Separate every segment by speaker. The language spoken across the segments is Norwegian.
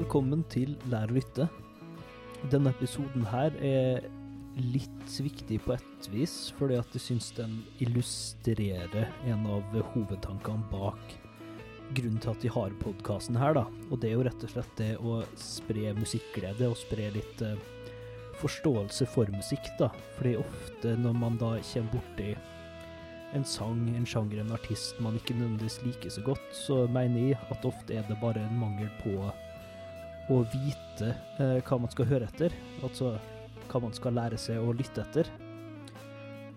Speaker 1: velkommen til Lær å lytte. Denne episoden her er litt viktig på et vis, fordi at jeg syns den illustrerer en av hovedtankene bak grunnen til at de har podkasten her, da. Og det er jo rett og slett det å spre musikkglede og spre litt uh, forståelse for musikk, da. Fordi ofte når man da kommer borti en sang, en sjanger, en artist man ikke nødvendigvis liker så godt, så mener jeg at ofte er det bare en mangel på å vite eh, hva man skal høre etter. Altså hva man skal lære seg å lytte etter.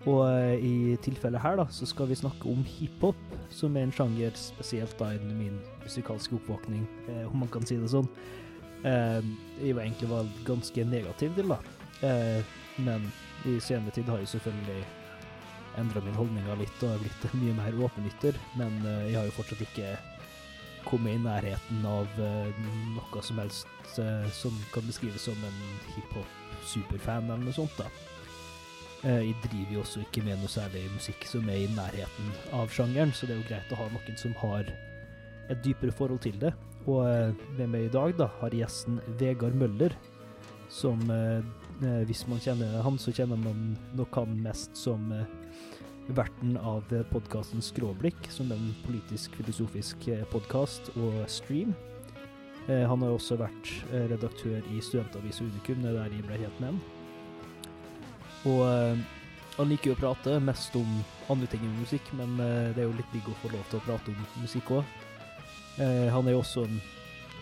Speaker 1: Og eh, i tilfellet her da, så skal vi snakke om hiphop, som er en sjanger spesielt da innen min musikalske oppvåkning, eh, om man kan si det sånn. Eh, jeg var egentlig var ganske negativ til da. Eh, men i senere tid har jeg selvfølgelig endra min holdninger litt og blitt en mye mer åpenlytter. Men eh, jeg har jo fortsatt ikke kommet i nærheten av eh, noe som helst eh, som kan beskrives som en hiphop-superfan eller noe sånt. da. Eh, Jeg driver jo også ikke med noe særlig musikk som er i nærheten av sjangeren, så det er jo greit å ha noen som har et dypere forhold til det. Og med meg i dag da, har gjesten Vegard Møller, som hvis man kjenner han, så kjenner man nok han mest som verten av podkasten Skråblikk, som er en politisk-filosofisk podkast og stream. Eh, Han har også vært eh, redaktør i Studentavisa Unikum, det er der jeg ble helt med. Og eh, han liker jo å prate mest om andre ting enn musikk, men eh, det er jo litt digg å få lov til å prate om musikk òg. Han er jo også en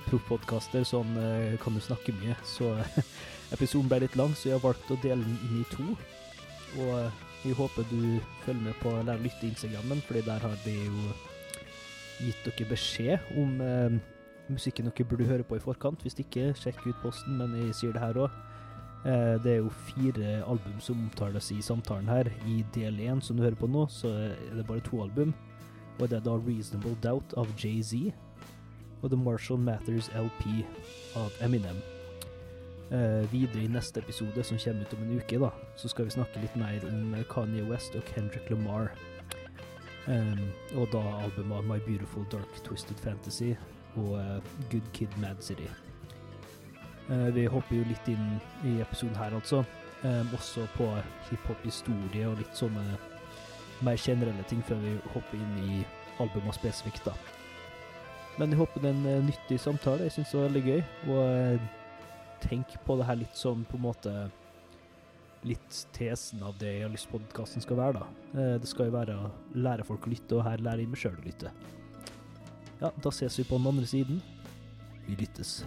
Speaker 1: proffpodkaster, så han eh, kan jo snakke mye. Så episoden ble litt lang, så jeg har valgt å dele den inn i to. Og jeg håper du følger med på Lær å lytte Instagrammen, fordi der har vi jo gitt dere beskjed om eh, musikken dere burde høre på i forkant. Hvis ikke, sjekk ut posten, men jeg sier det her òg. Eh, det er jo fire album som omtales i samtalen her. I del én, som du hører på nå, så er det bare to album. Og det er da Reasonable Doubt av Jay-Z og The Marshall Matters LP av Eminem. Eh, videre i neste episode, som kommer ut om en uke, da, så skal vi snakke litt mer om eh, Kanye West og Kendrick Lamar. Um, og da albumet My Beautiful Dark Twisted Fantasy og uh, Good Kid Mad City. Uh, vi hopper jo litt inn i episoden her, altså. Um, også på hiphop-historie og litt sånne mer generelle ting før vi hopper inn i albumet spesifikt, da. Men jeg håper det er en nyttig samtale. Jeg syns det var veldig gøy. Og eh, tenk på det her litt som på en måte Litt tesen av det jeg har lyst podkasten skal være, da. Eh, det skal jo være å lære folk å lytte, og her lærer jeg meg sjøl å lytte. Ja, da ses vi på den andre siden. Vi lyttes.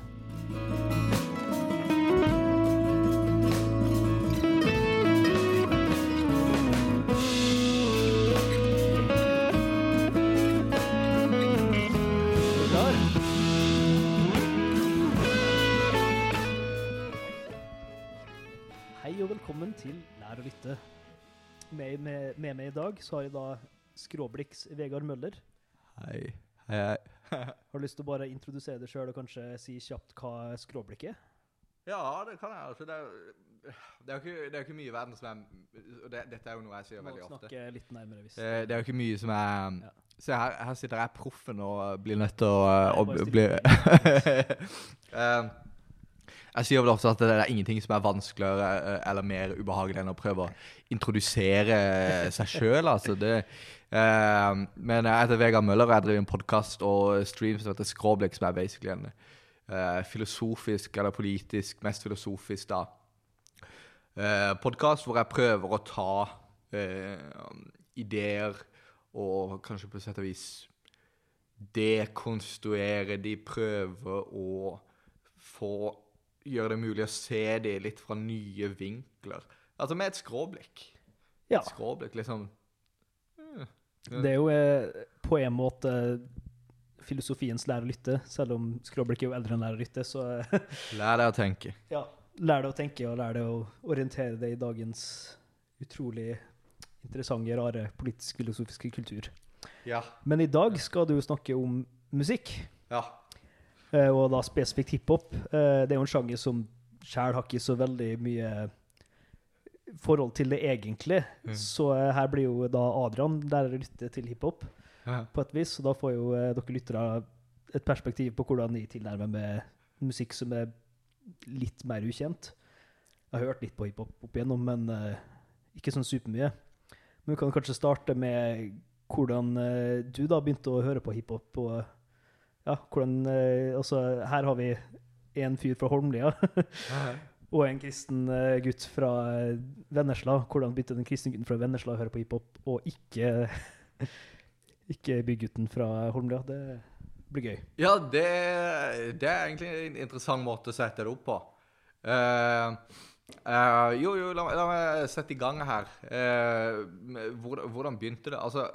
Speaker 1: Hei og velkommen til Lær å lytte. Med, med, med meg i dag så har jeg da Skråblikks Vegard Møller.
Speaker 2: Hei. Hei, hei.
Speaker 1: Har du lyst til å bare introdusere deg sjøl og kanskje si kjapt hva Skråblikk er?
Speaker 2: ja, det kan jeg. Altså, det, er, det, er jo ikke, det er ikke mye i verden som er og det, Dette er jo noe jeg sier
Speaker 1: Må
Speaker 2: veldig ofte.
Speaker 1: snakke litt nærmere hvis
Speaker 2: Det, det er jo ikke mye som er
Speaker 1: Ja.
Speaker 2: Se, her, her sitter jeg proffen og blir nødt til å, å bli Jeg sier vel ofte at det er ingenting som er vanskeligere eh, eller mer ubehagelig enn å prøve å introdusere seg sjøl. Altså det, eh, men jeg heter Vegard Møller, og jeg driver en podkast og stream som heter Skråblikk, som er basically en eh, filosofisk, eller politisk, mest filosofisk, da. Eh, podkast hvor jeg prøver å ta eh, ideer og kanskje på sett og vis dekonstruere de, prøver å få gjøre det mulig å se de litt fra nye vinkler. Altså med et skråblikk.
Speaker 1: Ja.
Speaker 2: Et skråblikk, liksom.
Speaker 1: Det er jo eh, på en måte filosofiens lære å lytte, selv om Skråblikk er jo eldre enn lære å lytte, så
Speaker 2: Lær deg å tenke.
Speaker 1: ja, lær deg å tenke og lær deg å orientere deg i dagens utrolig interessante, rare politisk-filosofiske kultur.
Speaker 2: Ja.
Speaker 1: Men i dag skal du snakke om musikk,
Speaker 2: Ja.
Speaker 1: Eh, og da spesifikt hiphop. Eh, Det er jo en sjanger som sjæl har ikke så veldig mye forhold til det egentlig.
Speaker 2: Mm.
Speaker 1: Så eh, her blir jo da Adrian lærer å lytte til hiphop
Speaker 2: ja.
Speaker 1: på et vis, og da får jo dere lyttere et perspektiv på hvordan de tilnærmer med musikk som er litt mer ukjent. Jeg har hørt litt på hiphop opp igjennom, men uh, ikke sånn supermye. Men vi kan kanskje starte med hvordan uh, du da begynte å høre på hiphop. Og ja, hvordan eh, Altså, her har vi en fyr fra Holmlia og en kristen eh, gutt fra eh, Vennesla. Hvordan begynte den kristne gutten fra Vennesla å høre på hiphop, og ikke, ikke bygutten fra Holmlia? Det blir gøy.
Speaker 2: Ja, det, det er egentlig en interessant måte å sette det opp på. Uh, uh, jo, jo, la, la meg sette i gang her. Uh, hvordan, hvordan begynte det? Altså,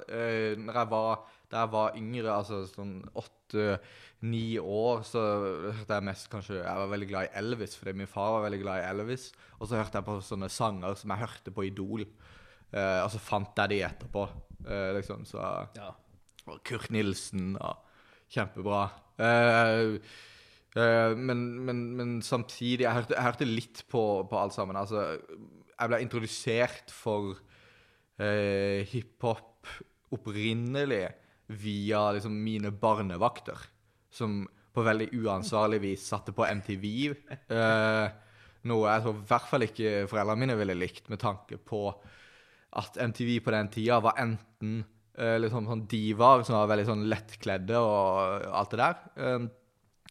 Speaker 2: når jeg var, da jeg var yngre, altså sånn åtte-ni år, så hørte jeg mest kanskje Jeg var veldig glad i Elvis, fordi min far var veldig glad i Elvis. Og så hørte jeg på sånne sanger som jeg hørte på Idol. Uh, og så fant jeg de etterpå. uh, liksom, så
Speaker 1: Ja.
Speaker 2: og Kurt Nilsen og Kjempebra. Uh, men, men, men samtidig Jeg hørte, jeg hørte litt på, på alt sammen. Altså, jeg ble introdusert for hiphop opprinnelig via liksom, mine barnevakter, som på veldig uansvarlig vis satte på MTV. Uh, noe jeg tror i hvert fall ikke foreldrene mine ville likt, med tanke på at MTV på den tida var enten uh, liksom sånn divaer som var veldig sånn lettkledde og alt det der. Uh,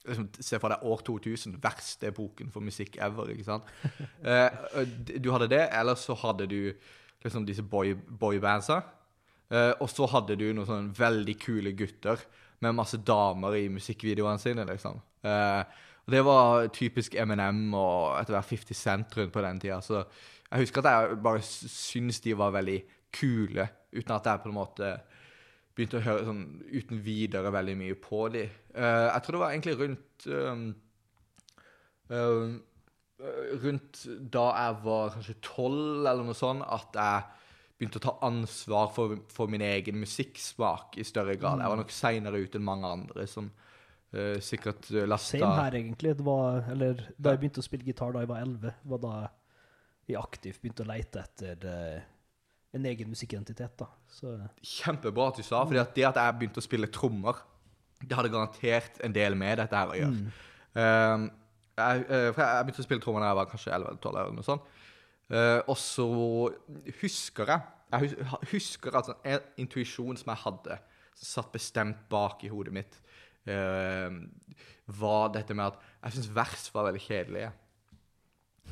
Speaker 2: liksom, se for deg år 2000, verste epoken for musikk ever, ikke sant? Eh, du hadde det, eller så hadde du liksom disse boy, boybandsa. Eh, og så hadde du noen sånne veldig kule gutter med masse damer i musikkvideoene sine, liksom. Uh, og det var typisk Eminem og etter hvert 50 Cent rundt på den tida. Så jeg husker at jeg bare syntes de var veldig kule, uten at jeg på en måte begynte å høre sånn uten videre veldig mye på de. Uh, jeg tror det var egentlig rundt um, eh, Rundt da jeg var kanskje tolv eller noe sånt, at jeg begynte å ta ansvar for, for min egen musikksmak i større grad. Jeg var nok seinere ute enn mange andre som uh, sikkert uh, lasta
Speaker 1: Same her, egentlig. Var, eller, da jeg begynte å spille gitar da jeg var 11, var da jeg aktivt begynte å leite etter uh, en egen musikkidentitet. da. Så
Speaker 2: Kjempebra at du sa, at det at jeg begynte å spille trommer, det hadde garantert en del med dette her å gjøre. Um, jeg, eh, jeg begynte å spille trommer da jeg var kanskje 11 eller 12 eller noe sånt. Eh, og så husker jeg Jeg husker at sånn en intuisjon som jeg hadde, som satt bestemt bak i hodet mitt, uh, var dette med at jeg syns vers var veldig kjedelige.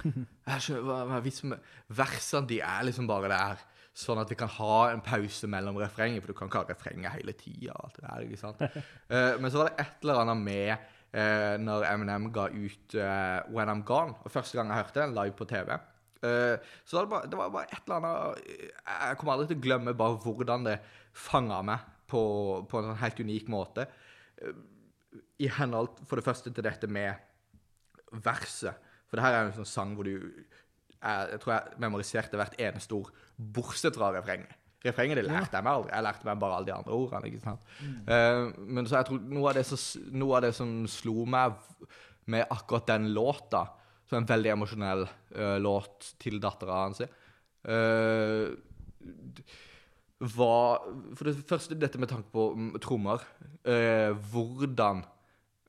Speaker 2: Jeg skjønner, hva, hva vitsen med Versene de er liksom bare der, sånn at vi kan ha en pause mellom refrenget, for du kan ikke ha refrenget hele tida. sant? Eh, men så var det et eller annet med uh, når Eminem ga ut uh, When I'm Gone, og første gang jeg hørte den live på TV. Eh, så var det, bare, det var bare et eller annet eh, Jeg kommer aldri til å glemme bare hvordan det fanga meg på, på en sånn helt unik måte. Uh, I henhold for det første til dette med verset. For det her er jo en sånn sang hvor du jeg, jeg tror jeg memoriserte hvert eneste ord, bortsett fra refrenget. Refrenget det lærte jeg meg aldri. Jeg lærte meg bare alle de andre ordene. ikke sant? Uh, men så jeg tror noe av, det som, noe av det som slo meg med akkurat den låta, er en veldig emosjonell uh, låt til dattera hans, Uh, hva For det første dette med tanke på mm, trommer. Uh, hvordan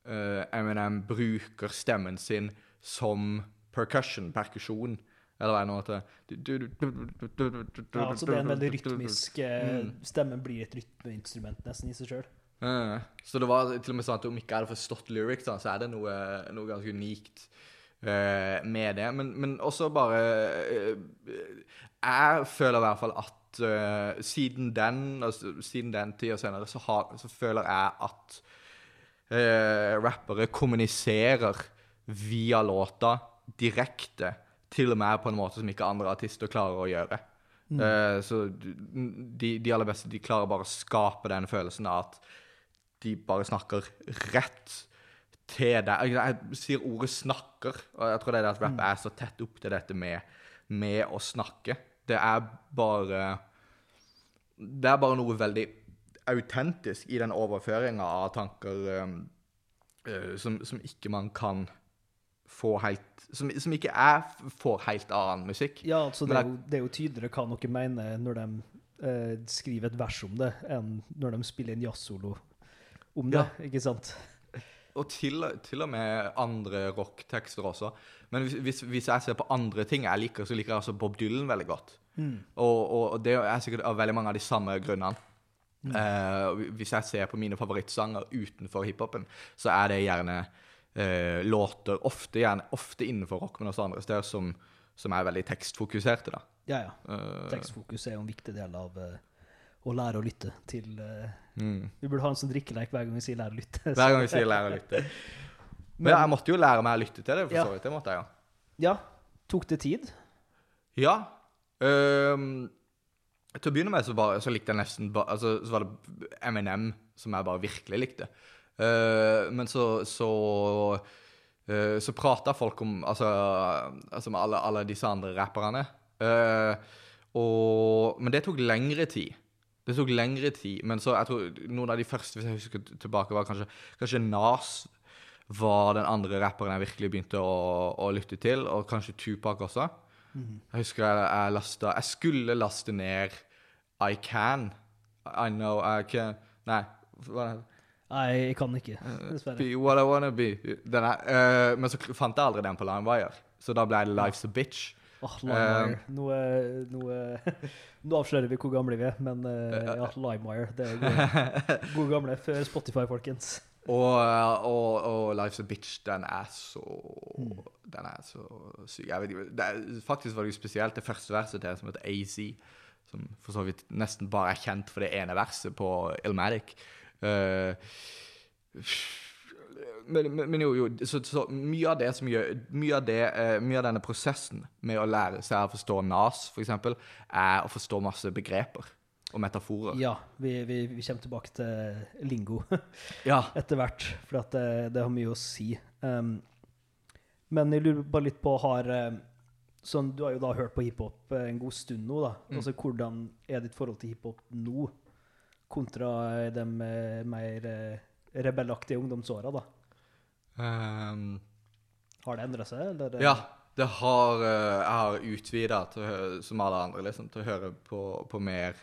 Speaker 2: uh, Eminem bruker stemmen sin som percussion, perkusjon. Eller hva er det nå
Speaker 1: ja, altså det er en veldig rytmisk
Speaker 2: Mm.
Speaker 1: Stemmen blir et rytmeinstrument nesten i seg sjøl.
Speaker 2: Så det var til og med sånn at om ikke jeg hadde forstått lyrics, da, så er det noe, noe ganske unikt med det. Men, men også bare eh, Jeg føler i hvert fall at eh, siden den altså, siden den tid og senere, så, har, så føler jeg at eh, rappere kommuniserer via låta direkte, til og med på en måte som ikke andre artister klarer å gjøre. Eh, så de, de aller beste de klarer bare å skape den følelsen av at de bare snakker rett til deg. Jeg, sier ordet 'snakker', og jeg tror det er det at rap er så tett opp til dette med, med å snakke. Det er bare Det er bare noe veldig autentisk i den overføringa av tanker um, uh, som, som ikke man kan få helt Som, som ikke er får helt annen musikk.
Speaker 1: Ja, altså det er, jo, det er jo tydeligere hva noen mener når de uh, skriver et vers om det, enn når de spiller en jazzsolo om det, ikke sant?
Speaker 2: Og til, til og med andre rocktekster også. Men hvis, hvis, hvis jeg ser på andre ting jeg liker, så liker jeg altså Bob Dylan veldig godt. Og, og, og det er sikkert av veldig mange av de samme grunnene. Eh, hvis jeg ser på mine favorittsanger utenfor hiphopen, så er det gjerne eh, låter ofte, gjerne, ofte innenfor rock, men også andre steder, som, som er veldig tekstfokuserte. da.
Speaker 1: Ja, ja.
Speaker 2: Eh,
Speaker 1: Tekstfokus er jo en viktig del av eh, å lære å lytte til eh,
Speaker 2: mm.
Speaker 1: Vi burde ha en sånn drikkeleik hver gang vi sier 'lære å lytte'.
Speaker 2: Hver gang vi sier 'lære å lytte'. Men jeg måtte jo lære meg å lytte til det, for
Speaker 1: Ja.
Speaker 2: så vidt. Det måtte jeg, ja.
Speaker 1: Ja. Tok det tid?
Speaker 2: Ja. Um, til å begynne med så, bare, så likte jeg nesten ba, altså, Så var det Eminem som jeg bare virkelig likte. Uh, men så Så, uh, så prata folk om Altså, altså med alle, alle disse andre rapperne. Uh, og, men det tok lengre tid. Det tok lengre tid. Men så jeg tror noen av de første, hvis jeg husker tilbake, var kanskje, kanskje Nas var den andre rapperen jeg virkelig begynte å, å lytte til, og kanskje Tupac også. Jeg husker jeg, jeg lasta Jeg skulle laste ned I Can. I know I can Nei. hva er det?
Speaker 1: Nei, jeg kan ikke, dessverre.
Speaker 2: Be what I wanna be. Er, eh, men så fant jeg aldri den på LimeWire, så da ble det Life's a Bitch.
Speaker 1: Åh, LimeWire. Nå, eh, nå, eh, nå avslører vi hvor gamle vi er, men eh, ja, LimeWire. Det er gode, gode gamle før Spotify, folkens.
Speaker 2: Og, og, og Life's a Bitch, den er så Den er så syk. Jeg vet ikke, det er, faktisk var det jo spesielt det første verset til som heter AZ, som for så vidt nesten bare er kjent for det ene verset på Ilmatic. Eh, men, men, jo, jo så, så mye av det som gjør Mye av, det, eh, mye av denne prosessen med å lære seg å forstå NAS, for eksempel, er å forstå masse begreper og metaforer.
Speaker 1: Ja, vi, vi, vi kommer tilbake til lingo
Speaker 2: Ja.
Speaker 1: etter hvert, for det, det har mye å si. Um, men jeg lurer bare litt på, har um, sånn, Du har jo da hørt på hiphop eh, en god stund nå. da. Altså, Hvordan er ditt forhold til hiphop nå, kontra eh, de eh, mer eh, rebellaktige ungdomsåra? da?
Speaker 2: Ehm,
Speaker 1: Har det endra seg? Eller?
Speaker 2: Ja, det har, eh, jeg har utvida som alle andre, liksom, til å høre på, på mer,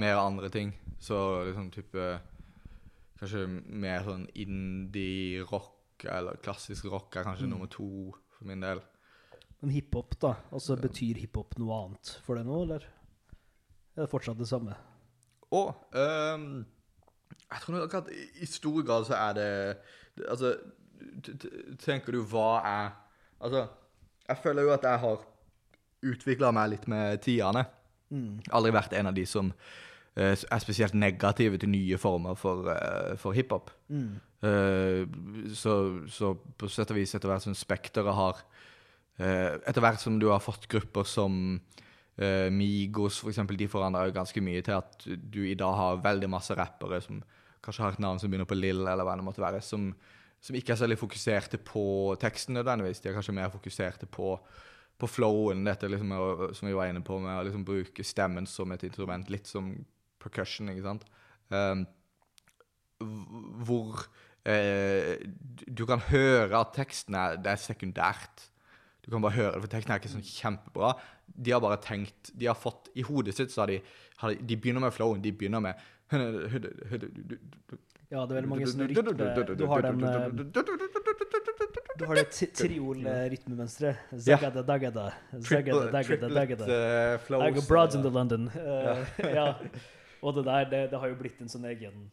Speaker 2: mer andre ting. Så liksom type Kanskje mer sånn indie-rock eller klassisk rock er kanskje nummer to for min del.
Speaker 1: Men hiphop, da? Altså, Betyr hiphop noe annet for deg nå, eller? Er det fortsatt det samme?
Speaker 2: Å um, jeg tror nok at i, stor grad så er det, Altså, tenker du hva er Altså, jeg føler jo at jeg har utvikla meg litt med tidene. Aldri vært en av de som uh, er spesielt negative til nye former for, uh, for hiphop. Eh, så, så på sett og vis, etter hvert som spekteret har Etter hvert som du har fått grupper som Migos, for eksempel, de forandrer jo ganske mye til at du i dag har veldig masse rappere som kanskje har et navn som begynner på Lill, eller hva det måtte være, som, som ikke er særlig fokuserte på teksten nødvendigvis. De er kanskje mer fokuserte på, på flowen, dette liksom, som vi var inne på, med å liksom bruke stemmen som et instrument, litt som percussion, ikke sant? Um, hvor uh, du- kan høre at teksten er, det er sekundært. Du kan bare høre det, for teksten er ikke sånn kjempebra. De har bare tenkt De har fått I hodet sitt så har de De begynner med flowen. De begynner med
Speaker 1: Ja, det er veldig mange sånne rytmer. Du har den eh, Du har det tri- triol-rytmemønsteret. Zagada, dagada, zagada, dagada, dagada.
Speaker 2: uh.
Speaker 1: I go broads into London. Eh, ja. Og det der, det, det har jo blitt en sånn egen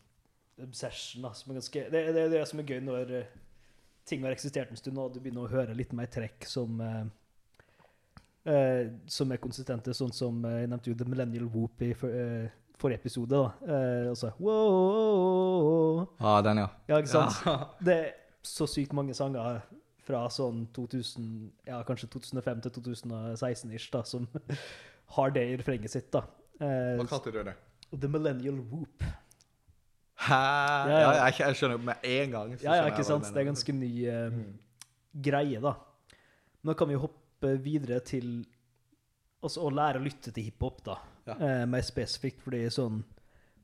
Speaker 1: obsession, da, som er ganske Det det er det som er gøy når eh, ting har eksistert en stund, og du begynner å høre litt mer trekk som uh, uh, som er konsistente, sånn som uh, Jeg nevnte jo The Millennial Whoop i eh, forrige episode. da. Eh, så wow,
Speaker 2: Ja, den, ja.
Speaker 1: Ja, ikke sant? Det er så sykt mange sanger fra sånn 2000, ja, kanskje 2005 til 2016-ish, da, som har det i refrenget sitt. da. Eh,
Speaker 2: Hva kalte du det?
Speaker 1: The Millennial Whoop.
Speaker 2: Hæ?
Speaker 1: Ja,
Speaker 2: Ja,
Speaker 1: ja.
Speaker 2: jeg, jeg skjønner med en gang.
Speaker 1: Ja, ja, ikke sant? Det er ganske ny eh, greie, da. Nå kan vi hoppe videre til altså, å lære å lytte til hiphop, da.
Speaker 2: Ja.
Speaker 1: Eh, mer spesifikt, fordi sånn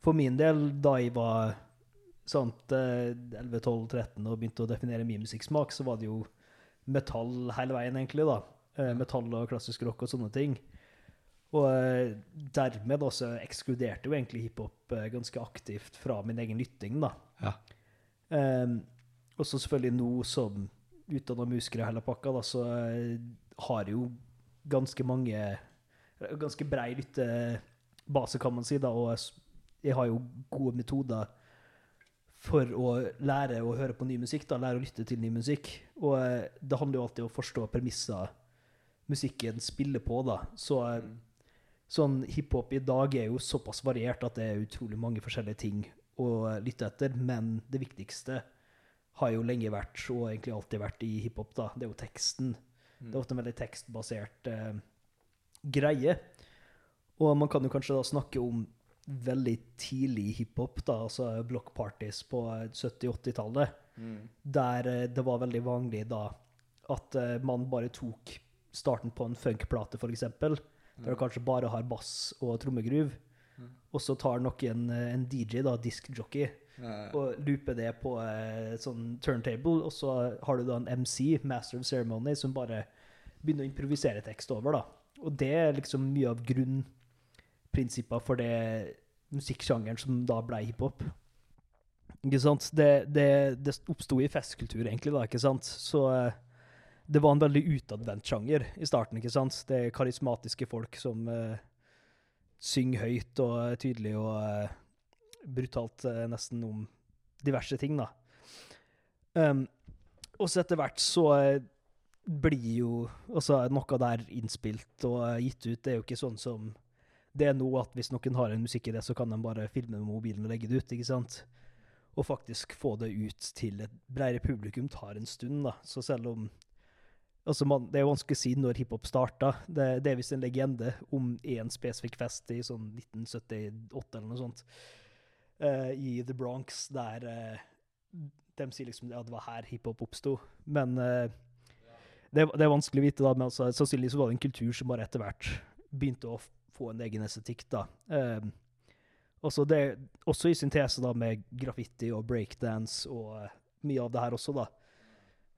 Speaker 1: For min del, da jeg var sant, eh, 11-12-13 og begynte å definere min musikksmak, så var det jo metall hele veien, egentlig, da. Eh, metall og klassisk rock og sånne ting. Og eh, dermed også ekskluderte jo egentlig hiphop eh, ganske aktivt fra min egen lytting, da.
Speaker 2: Ja.
Speaker 1: Um, og Og så selvfølgelig nå som utdanna musiker i hele pakka, da, så har jo ganske mange Ganske brei lyttebase, kan man si, da, og jeg har jo gode metoder for å lære å høre på ny musikk, da, lære å lytte til ny musikk. Og eh, det handler jo alltid om å forstå premisser musikken spiller på, da. Så eh, sånn hiphop i dag er jo såpass variert at det er utrolig mange forskjellige ting å lytte etter, men det viktigste har jo lenge vært, og egentlig alltid vært i hiphop, da, det er jo teksten. Det er ofte en veldig tekstbasert eh, greie. Og man kan jo kanskje da snakke om veldig tidlig hiphop, da, altså block parties på 70-80-tallet, der eh, det var veldig vanlig da at eh, man bare tok starten på en funkplate, for eksempel, der du kanskje bare har bass og trommegruv, og så tar noen eh, en DJ, da, diskjockey, og looper det på eh, sånn turntable, og så har du da en MC, Master of Ceremony, som bare begynner å improvisere tekst over, da. Og det er liksom mye av grunnprinsippene for det musikksjangeren som da ble hiphop. Ikke sant? Det, det, det oppsto i festkultur, egentlig, da, ikke sant? Så eh, det var en veldig utadvendt sjanger i starten, ikke sant? Det er karismatiske folk som uh, synger høyt og tydelig og uh, brutalt uh, nesten om diverse ting, da. Um, og så etter hvert så blir jo altså noe der innspilt og eh, gitt ut. Det er jo ikke sånn som det er nå at hvis noen har en musikkidé, så kan de bare filme med mobilen og legge det ut, ikke sant? Og faktisk få det ut til et bredere publikum tar en stund, da. Så selv om Altså, man, det er vanskelig å si når hiphop starta. Det, det er visst en legende om én spesifikk fest i sånn 1978 eller noe sånt, uh, i The Bronx, der uh, de sier liksom at det var her hiphop oppsto. Men eh, det, det er vanskelig å vite, da. Men altså, sannsynligvis var det en kultur som bare etter hvert begynte å få en egen estetikk, da. Um, også, det, også i syntese da med graffiti og breakdance og uh, mye av det her også, da.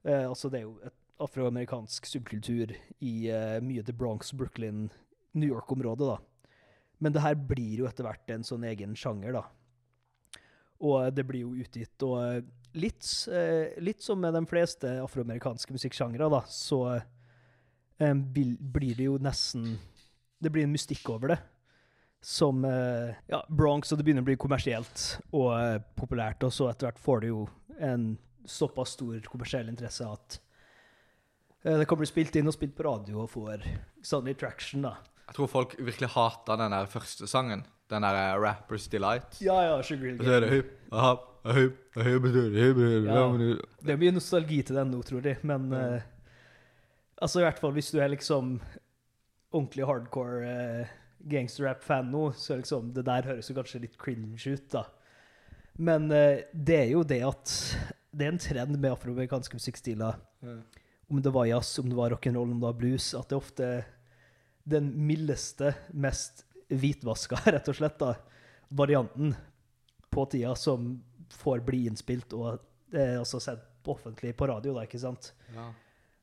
Speaker 1: Uh, altså, det er jo et afroamerikansk subkultur i uh, mye The Bronx, Brooklyn, New York-området, da. Men det her blir jo etter hvert en sånn egen sjanger, da. Og det blir jo utgitt, og litt, eh, litt som med de fleste afroamerikanske musikksjangre, da, så um, blir det jo nesten Det blir en mystikk over det. Som eh, ja, Bronx, og det begynner å bli kommersielt og uh, populært, og så etter hvert får det jo en såpass stor kommersiell interesse at uh, det kan bli spilt inn og spilt på radio og får sannelig traction, da.
Speaker 2: Jeg tror folk virkelig hata den der første sangen. Den der eh, Rappers Delight.
Speaker 1: Ja, ja, Sugar Hill
Speaker 2: Og så er
Speaker 1: Gang.
Speaker 2: det hypp, aha, hypp, hypp, hypp, hypp,
Speaker 1: Ja. Det er mye nostalgi til den nå, tror jeg, men eh, Altså, i hvert fall hvis du er liksom ordentlig hardcore uh, gangsterrap-fan nå, så liksom Det der høres jo kanskje litt cringe ut, da. Men eh, det er jo det at det er en trend med afroamerikanske musikkstiler. Om det var jazz, om det var rock'n'roll, om det var blues, at det ofte den mildeste, mest hvitvaska, rett og slett, da, varianten på tida som får bli innspilt og eh, også sett offentlig på radio, da, ikke sant?
Speaker 2: Ja.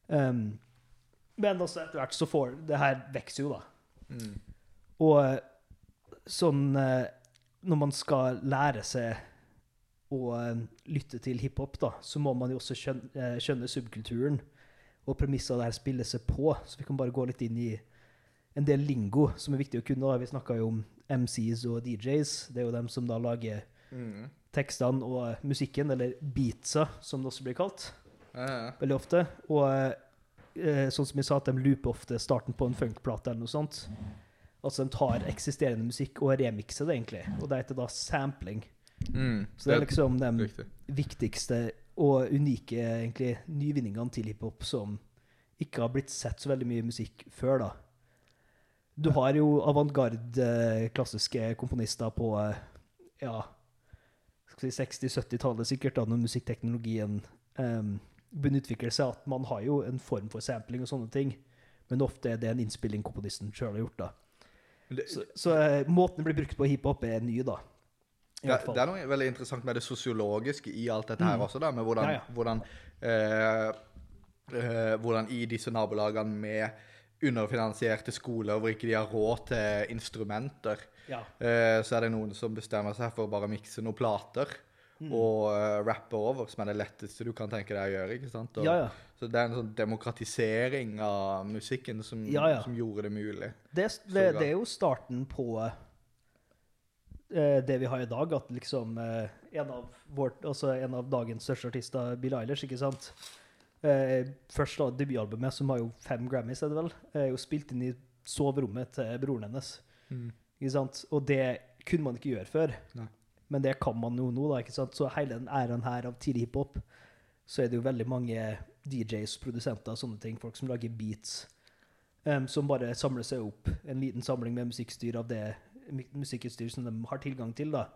Speaker 1: Um, men også etter hvert så får Det her vokser jo, da.
Speaker 2: Mm.
Speaker 1: Og eh, sånn eh, Når man skal lære seg å eh, lytte til hiphop, da, så må man jo også skjønne, skjønne subkulturen og premisser der spiller seg på. Så vi kan bare gå litt inn i en del lingo som er viktig å kunne. da. Vi snakka jo om MCs og DJs. Det er jo dem som da lager
Speaker 2: Mm.
Speaker 1: tekstene og musikken, eller beatsa, som det også blir kalt
Speaker 2: Ja, ja.
Speaker 1: veldig ofte. Og eh, sånn som jeg sa, at de looper ofte starten på en funkplate eller noe sånt. Altså de tar eksisterende musikk og remixer det, egentlig. Og det heter da sampling.
Speaker 2: Mm.
Speaker 1: Så det er liksom de
Speaker 2: riktig.
Speaker 1: viktigste og unike egentlig nyvinningene til hiphop som ikke har blitt sett så veldig mye musikk før, da. Du har jo avantgarde eh, klassiske komponister på eh, ja, si 60-70-tallet sikkert, da, når musikkteknologien um, å utvikle seg, at man har jo en form for sampling og sånne ting, men ofte er det en innspilling komponisten sjøl har gjort, da.
Speaker 2: Det-
Speaker 1: Så, så eh, måten det blir brukt på hiphop, er ny, da. I
Speaker 2: Det, er noe veldig interessant med det sosiologiske i alt dette her
Speaker 1: Mm.
Speaker 2: også, da, med hvordan,
Speaker 1: Ja, ja.
Speaker 2: hvordan, eh, eh, hvordan i disse nabolagene med underfinansierte skoler hvor ikke de har råd til instrumenter,
Speaker 1: Ja.
Speaker 2: eh, så er det noen som bestemmer seg for å bare mikse noen plater. og eh, rappe over, som er det letteste du kan tenke deg å gjøre. ikke sant? Og,
Speaker 1: Ja, ja.
Speaker 2: Så det er en sånn demokratisering av musikken som, som gjorde det mulig.
Speaker 1: Det, det, det er jo starten på eh, det vi har i dag, at liksom en, av vårt, altså en av dagens største artister, Bill Eilish, ikke sant? Eh, først da debutalbumet, som har jo fem Grammys, er det vel, er jo spilt inn i soverommet til broren hennes. Ikke sant? Og det kunne man ikke gjøre før.
Speaker 2: Nei.
Speaker 1: Men det kan man jo nå, da. ikke sant? Så hele den æren her av tidlig hiphop, så er det jo veldig mange DJs, produsenter, sånne ting, folk som lager beats, um, som bare samler seg opp en liten samling med musikkstyr av det musikkutstyr som de har tilgang til. da.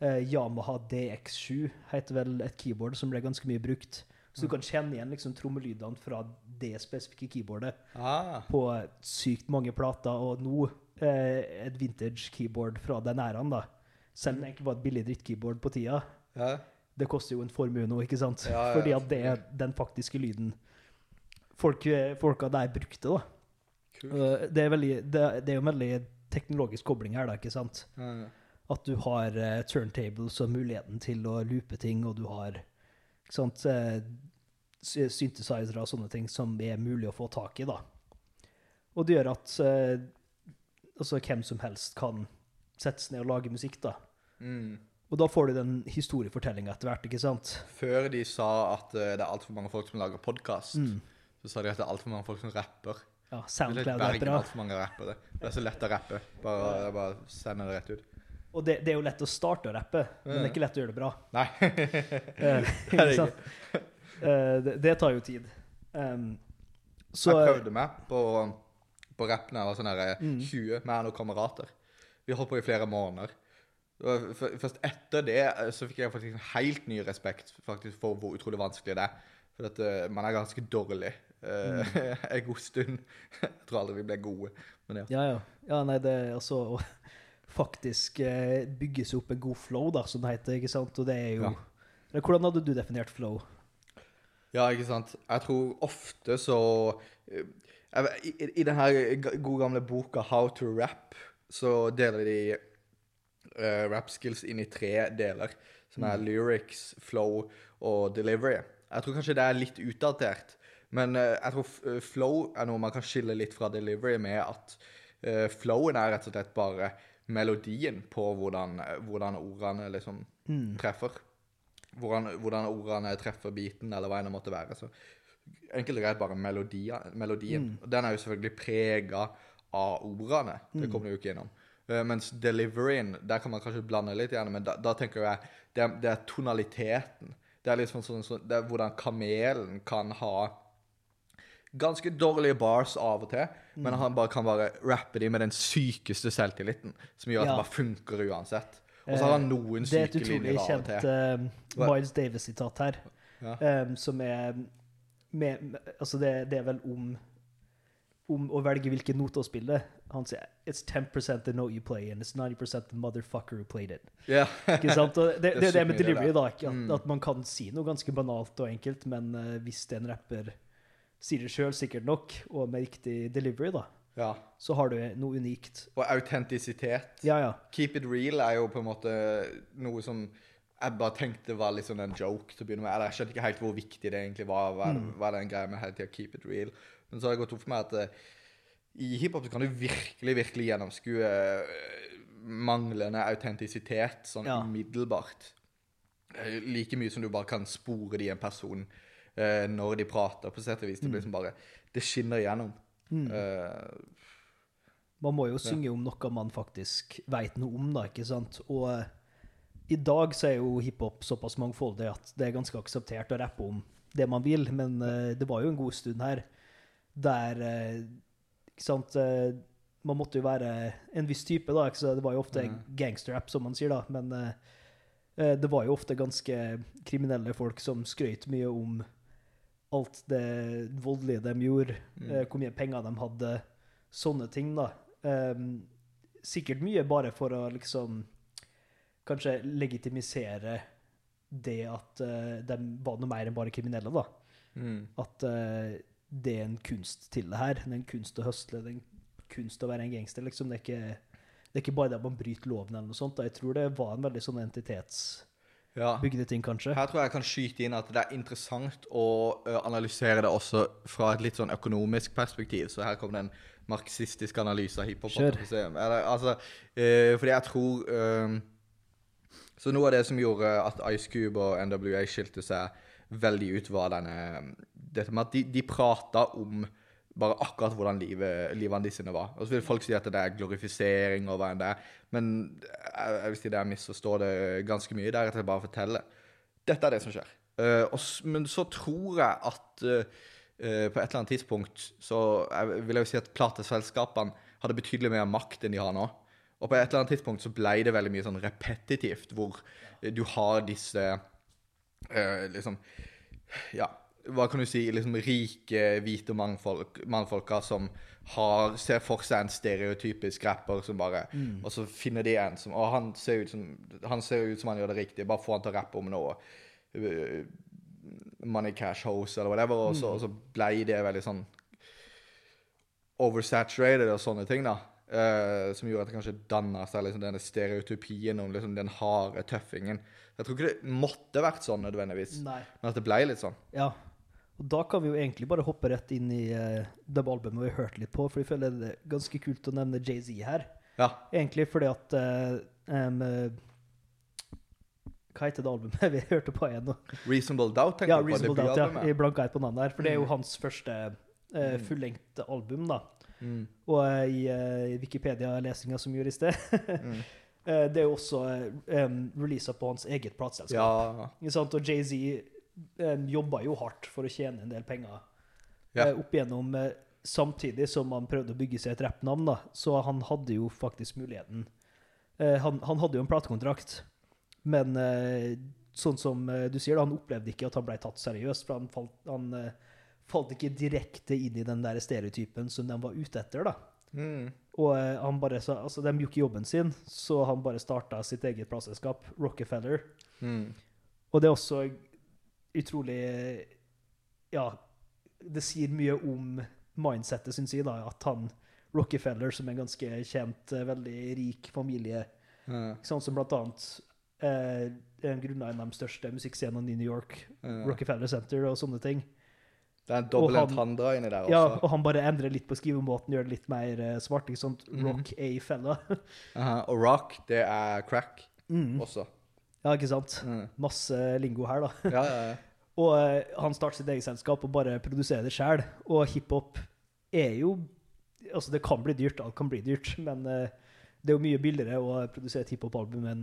Speaker 1: Uh, Yamaha DX7 heter vel et keyboard som ble ganske mye brukt. Så du kan kjenne igjen liksom trommelydene fra det spesifikke keyboardet
Speaker 2: Ah,
Speaker 1: på sykt mange plater, og nå eh, et vintage keyboard fra den æraen, da. Selv om det egentlig var et billig drittkeyboard på tida.
Speaker 2: ja.
Speaker 1: Det koster jo en formue nå, ikke sant?
Speaker 2: Ja, ja,
Speaker 1: Fordi at det er den faktiske lyden folk, eh, folka der brukte, da. Cool. Det er, veldig, det, det er jo en veldig teknologisk kobling her, da, ikke sant?
Speaker 2: Ja, ja.
Speaker 1: At du har uh, turntables og muligheten til å loope ting, og du har sant, eh, synthesizere og sånne ting som er mulig å få tak i, da. Og det gjør at eh, altså, hvem som helst kan sette seg ned og lage musikk, da.
Speaker 2: Mm.
Speaker 1: Og da får du den historiefortellinga etter hvert, ikke sant?
Speaker 2: Før de sa at uh, det er altfor mange folk som lager podkast,
Speaker 1: Mm.
Speaker 2: så sa de at det er altfor mange folk som rapper.
Speaker 1: Ja,
Speaker 2: Det er
Speaker 1: Soundcloud-rappere.
Speaker 2: Det. Det er så lett å rappe. Bare, bare sende det rett ut.
Speaker 1: Og det, det er jo lett å starte å rappe, men det er ikke lett å gjøre det bra.
Speaker 2: Nei.
Speaker 1: Eh,
Speaker 2: Det er
Speaker 1: ikke? Eh, det, det tar jo tid. Um, så
Speaker 2: jeg prøvde meg på, på rappene var sånn her,
Speaker 1: Mm.
Speaker 2: 20 med noen kamerater. Vi holdt på i flere måneder. Først etter det eh, så fikk jeg faktisk en helt ny respekt faktisk for hvor utrolig vanskelig det er. For at uh, man er ganske dårlig uh, en god stund. Jeg tror aldri vi ble gode. Men ja.
Speaker 1: Ja, ja. ja nei, det er altså å faktisk eh, bygge seg opp en god flow, da, som det heter, ikke sant? Og det er jo
Speaker 2: Ja.
Speaker 1: Hvordan hadde du definert flow?
Speaker 2: Ja, ikke sant. Jeg tror ofte så eh, I, i den her gode gamle boka How to Rap, så deler de uh, rap skills inn i tre deler. Som er lyrics, flow og delivery. Jeg tror kanskje det er litt utdatert. Men uh, jeg tror flow er noe man kan skille litt fra delivery med at uh, flowen er rett og slett bare melodien på hvordan, hvordan ordene liksom treffer hvordan, hvordan ordene treffer beaten, eller hva enn det måtte være. Så enkelt og greit bare melodia, melodien. Mm. den er jo selvfølgelig prega av ordene. Det kommer du jo ikke innom. Uh, mens deliveryen, der kan man kanskje blande litt gjerne, men da, da tenker jeg det er, det er tonaliteten. Det er liksom sånn, sånn det er hvordan kamelen kan ha ganske dårlige bars av og til, men han bare kan bare rappe de med den sykeste selvtilliten, som gjør at
Speaker 1: Ja.
Speaker 2: det bare funker uansett. Og så har han noen
Speaker 1: Det er et
Speaker 2: syke
Speaker 1: utrolig
Speaker 2: linjer av og
Speaker 1: kjent
Speaker 2: til.
Speaker 1: eh,
Speaker 2: Hva-
Speaker 1: Miles Davis-sitat her,
Speaker 2: Ja.
Speaker 1: um, som er med, Altså, det, det er vel om om å velge hvilken note å spille. Han sier It's 10% the note you play, and it's 90% the motherfucker who played it.
Speaker 2: Yeah.
Speaker 1: Ikke sant? Og det, det,
Speaker 2: er
Speaker 1: det er det med delivery, da. At, at man kan si noe ganske banalt og enkelt, men uh, hvis en rapper sier det sjøl sikkert nok, og med riktig delivery, da,
Speaker 2: ja.
Speaker 1: så har du noe unikt.
Speaker 2: Og autentisitet.
Speaker 1: Ja, ja.
Speaker 2: Keep it real er jo på en måte noe som jeg bare tenkte var litt sånn en joke til å begynne med. Eller jeg skjønte ikke helt hvor viktig det egentlig var. Hva,
Speaker 1: Mm.
Speaker 2: hva den greia med hele tida keep it real? Men så har det gått opp for meg at eh, i hiphop kan du virkelig, virkelig gjennomskue eh, manglende autentisitet sånn
Speaker 1: Ja.
Speaker 2: umiddelbart. Eh, Like mye som du bare kan spore det i en person når de prater, på sett og vis. Det blir liksom bare Det skinner igjennom. Eh,
Speaker 1: Man må jo synge om noe man faktisk veit noe om, da, ikke sant? Og eh, i dag så er jo hiphop såpass mangfoldig at det er ganske akseptert å rappe om det man vil, men eh, det var jo en god stund her der Ikke sant Man måtte jo være en viss type, da. Ikke? Så det var jo ofte gangsterrap, som man sier, da. Men det var jo ofte ganske kriminelle folk som skrøt mye om alt det voldelige de gjorde, eh, hvor mye penger de hadde, sånne ting, da. Um, sikkert mye bare for å liksom kanskje legitimisere det at uh, de var noe mer enn bare kriminelle, da.
Speaker 2: mm.
Speaker 1: At uh, det er en kunst til det her. Det er en kunst å høsle, det er en kunst å være en gangster, liksom. Det er ikke, det er ikke bare det at man bryter loven eller noe sånt. Da. Jeg tror det var en veldig sånn entitets...
Speaker 2: Ja.
Speaker 1: bygde ting, kanskje.
Speaker 2: Her tror jeg jeg kan skyte inn at det er interessant å analysere det også fra et litt sånn økonomisk perspektiv. Så her kommer det en marxistisk analyse av hiphop. Altså, eh, fordi jeg tror ø, Så noe av det som gjorde at Ice Cube og NWA skilte seg veldig ut, var denne Dette med at de, de prata om bare akkurat hvordan livet, livene sine var. Og så vil folk si at det er glorifisering og hva enn det er, men jeg, jeg vil si det jeg misforstår det ganske mye. Det er rett og bare forteller. fortelle. Dette er det som skjer. Uh, og, men så tror jeg at uh, uh, på et eller annet tidspunkt så jeg vil jeg jo si at plateselskapene hadde betydelig mer makt enn de har nå. Og på et eller annet tidspunkt så ble det veldig mye sånn repetitivt, hvor du har disse liksom Ja, hva kan du si? liksom Rike, hvite mannfolk, mannfolka som har, ser for seg en stereotypisk rapper som bare Og så finner de en som Og han ser ut som han ser ut som han gjør det riktig. Bare få han til å rappe om noe. eh, Money Cash Hose eller whatever. Og så, og så ble det veldig sånn oversaturated og sånne ting, da. Uh, som gjorde at det kanskje danna seg liksom, denne stereotypien om liksom, den harde tøffingen. Jeg tror ikke det måtte vært sånn nødvendigvis,
Speaker 1: Nei.
Speaker 2: men at det ble litt sånn.
Speaker 1: Ja. Og da kan vi jo egentlig bare hoppe rett inn i uh, det albumet vi har hørt litt på, for jeg føler det er ganske kult å nevne Jay-Z her.
Speaker 2: Ja.
Speaker 1: Egentlig fordi at uh, eh, Hva heter det albumet vi hørte på igjen nå?
Speaker 2: Reasonable Doubt, tenker
Speaker 1: Ja,
Speaker 2: jeg på.
Speaker 1: Reasonable Doubt, ja. Jeg blanka et på navnet her. For det er jo hans første uh, fullengte album, da. Og uh, i uh, Wikipedia-lesinga som gjorde i sted eh, Det er jo også uh, releasa på hans eget plateselskap.
Speaker 2: Ja.
Speaker 1: Og Jay-Z um, jobba jo hardt for å tjene en del penger
Speaker 2: Ja.
Speaker 1: eh, opp igjennom, eh, samtidig som han prøvde å bygge seg et rappnavn. da. Så han hadde jo faktisk muligheten. Eh, han, han hadde jo en platekontrakt, men eh, sånn som du sier, da, han opplevde ikke at han ble tatt seriøst. For han falt, han, falt ikke direkte inn i den der stereotypen som de var ute etter. da.
Speaker 2: Mm.
Speaker 1: Og han bare sa, altså De gjorde ikke jobben sin, så han bare starta sitt eget plateselskap, Rockefeller.
Speaker 2: Mm.
Speaker 1: Og det er også utrolig Ja, det sier mye om mindsettet, syns jeg, da, at han Rockefeller, som er en ganske kjent, eh, veldig rik familie,
Speaker 2: Ja.
Speaker 1: sånn som blant annet eh, grunna en av de største musikkscenene i New York,
Speaker 2: Ja.
Speaker 1: Rockefeller Center og sånne ting.
Speaker 2: Det er en dobbel entendre inni der
Speaker 1: Ja, og han bare endrer litt på skrivemåten, gjør det litt mer uh, svart. ikke sant?
Speaker 2: Rock
Speaker 1: Rock A-fella.
Speaker 2: Aha. Og rock, det er crack
Speaker 1: Mm.
Speaker 2: også.
Speaker 1: Ja, ikke sant?
Speaker 2: Mm.
Speaker 1: Masse lingo her, da.
Speaker 2: Ja, ja, ja.
Speaker 1: Og eh, han starter sitt eget selskap og bare produserer det sjøl. Og hiphop er jo Altså, det kan bli dyrt, alt kan bli dyrt, men eh, det er jo mye billigere å produsere et hiphop-album enn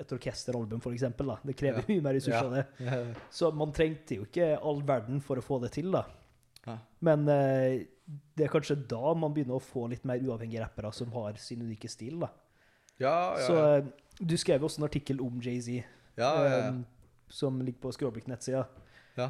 Speaker 1: et orkesteralbum, f.eks. Det krever
Speaker 2: Ja.
Speaker 1: mye mer ressurser.
Speaker 2: Ja.
Speaker 1: det.
Speaker 2: Ja.
Speaker 1: Så man trengte jo ikke all verden for å få det til, da.
Speaker 2: Ja.
Speaker 1: Men eh, det er kanskje da man begynner å få litt mer uavhengige rappere som har sin unike stil, da.
Speaker 2: Ja, ja,
Speaker 1: Så eh, du skrev også en artikkel om Jay-Z,
Speaker 2: ja, ja, ja.
Speaker 1: eh, som ligger på Skråblikk-nettsida,
Speaker 2: ja.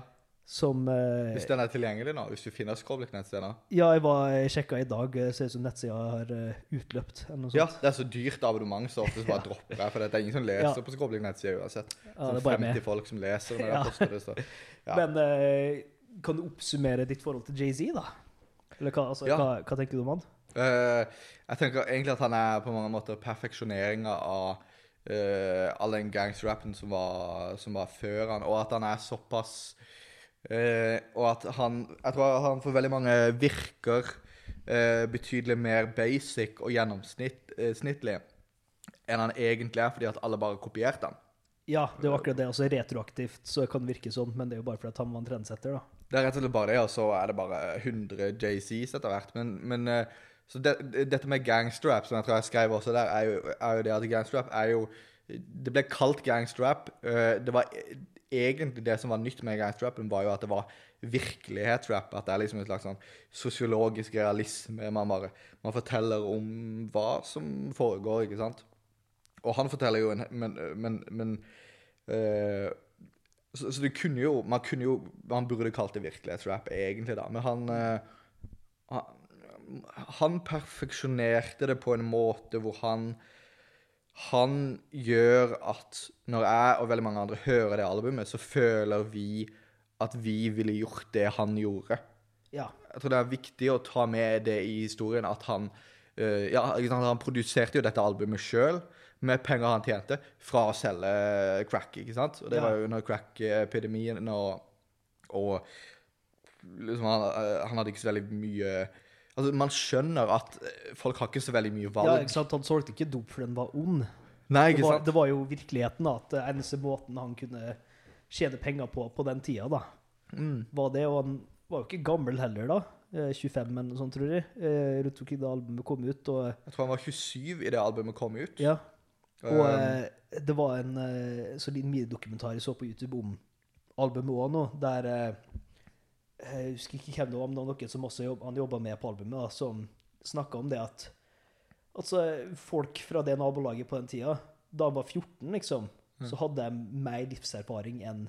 Speaker 1: som eh,
Speaker 2: Hvis den er tilgjengelig nå, hvis du finner Skråblikk-nettsida?
Speaker 1: Ja, jeg var jeg sjekka i dag. Det ser ut som nettsida har uh, utløpt. eller noe sånt.
Speaker 2: Ja, det er så dyrt abonnement, så ofte så bare dropper jeg. For det er ingen som leser
Speaker 1: Ja.
Speaker 2: på Skråblikk-nettsida uansett.
Speaker 1: Ja,
Speaker 2: Sånn
Speaker 1: det er bare
Speaker 2: 50
Speaker 1: med.
Speaker 2: folk som leser når
Speaker 1: Ja.
Speaker 2: det poster det. Så. Ja.
Speaker 1: Men eh, kan du oppsummere ditt forhold til Jay-Z, da? Eller hva, altså,
Speaker 2: Ja.
Speaker 1: hva, hva tenker du om han?
Speaker 2: Eh, jeg tenker egentlig at han er på mange måter perfeksjoneringa av eh, all den gangsterrappen som var, som var før han, og at han er såpass uh, Og at han Jeg tror han for veldig mange virker uh, betydelig mer basic og gjennomsnittlig enn han egentlig er, fordi at alle bare kopierte han.
Speaker 1: Ja, det var akkurat det. altså Retroaktivt så kan det virke sånn, men det er jo bare fordi han var en trendsetter, da.
Speaker 2: Det er rett og slett bare det, og så er det bare 100 JCs etter hvert. Men, men eh, så det, dette med gangstrap, som jeg tror jeg skrev også der, er jo, er jo det at gangstrap er jo Det ble kalt gangsterrap. eh, Det var egentlig det som var nytt med gangstrap, var jo at det var virkelighetsrap. At det er liksom en slags sånn sosiologisk realisme. Man bare man forteller om hva som foregår, ikke sant. Og han forteller jo en Men, men, men eh, så, så det kunne jo Man kunne jo Man burde kalt det virkelighetsrap, egentlig, da. Men han eh, han, han perfeksjonerte det på en måte hvor han Han gjør at når jeg og veldig mange andre hører det albumet, så føler vi at vi ville gjort det han gjorde.
Speaker 1: Ja.
Speaker 2: Jeg tror det er viktig å ta med det i historien at han Uh, Ja, han produserte jo dette albumet sjøl med penger han tjente fra å selge crack, ikke sant? Og det
Speaker 1: Ja.
Speaker 2: var jo under crack-epidemien og, og liksom han, eh, han hadde ikke så veldig mye Altså, man skjønner at eh, folk har ikke så veldig mye valg.
Speaker 1: Ja, ikke sant? Han solgte ikke dop for den var ond.
Speaker 2: Nei, ikke sant?
Speaker 1: det var jo virkeligheten da, at det eneste måten han kunne tjene penger på på den tida, da,
Speaker 2: Mm.
Speaker 1: var det. Og han var jo ikke gammel heller da. eh, 25 eller noe sånt, tror jeg. eh, Rundt omkring da albumet kom ut. Og,
Speaker 2: Jeg tror han var 27 i det albumet kom ut.
Speaker 1: ja, og
Speaker 2: Um,
Speaker 1: eh, det var en sånn så liten minidokumentar jeg så på YouTube om albumet òg nå, der eh, Jeg husker ikke hvem det var, men det var noen som også jobb, han jobba med på albumet, da, som snakka om det at Altså, folk fra det nabolaget på den tida, da han var 14, liksom, så hadde de mer livserfaring enn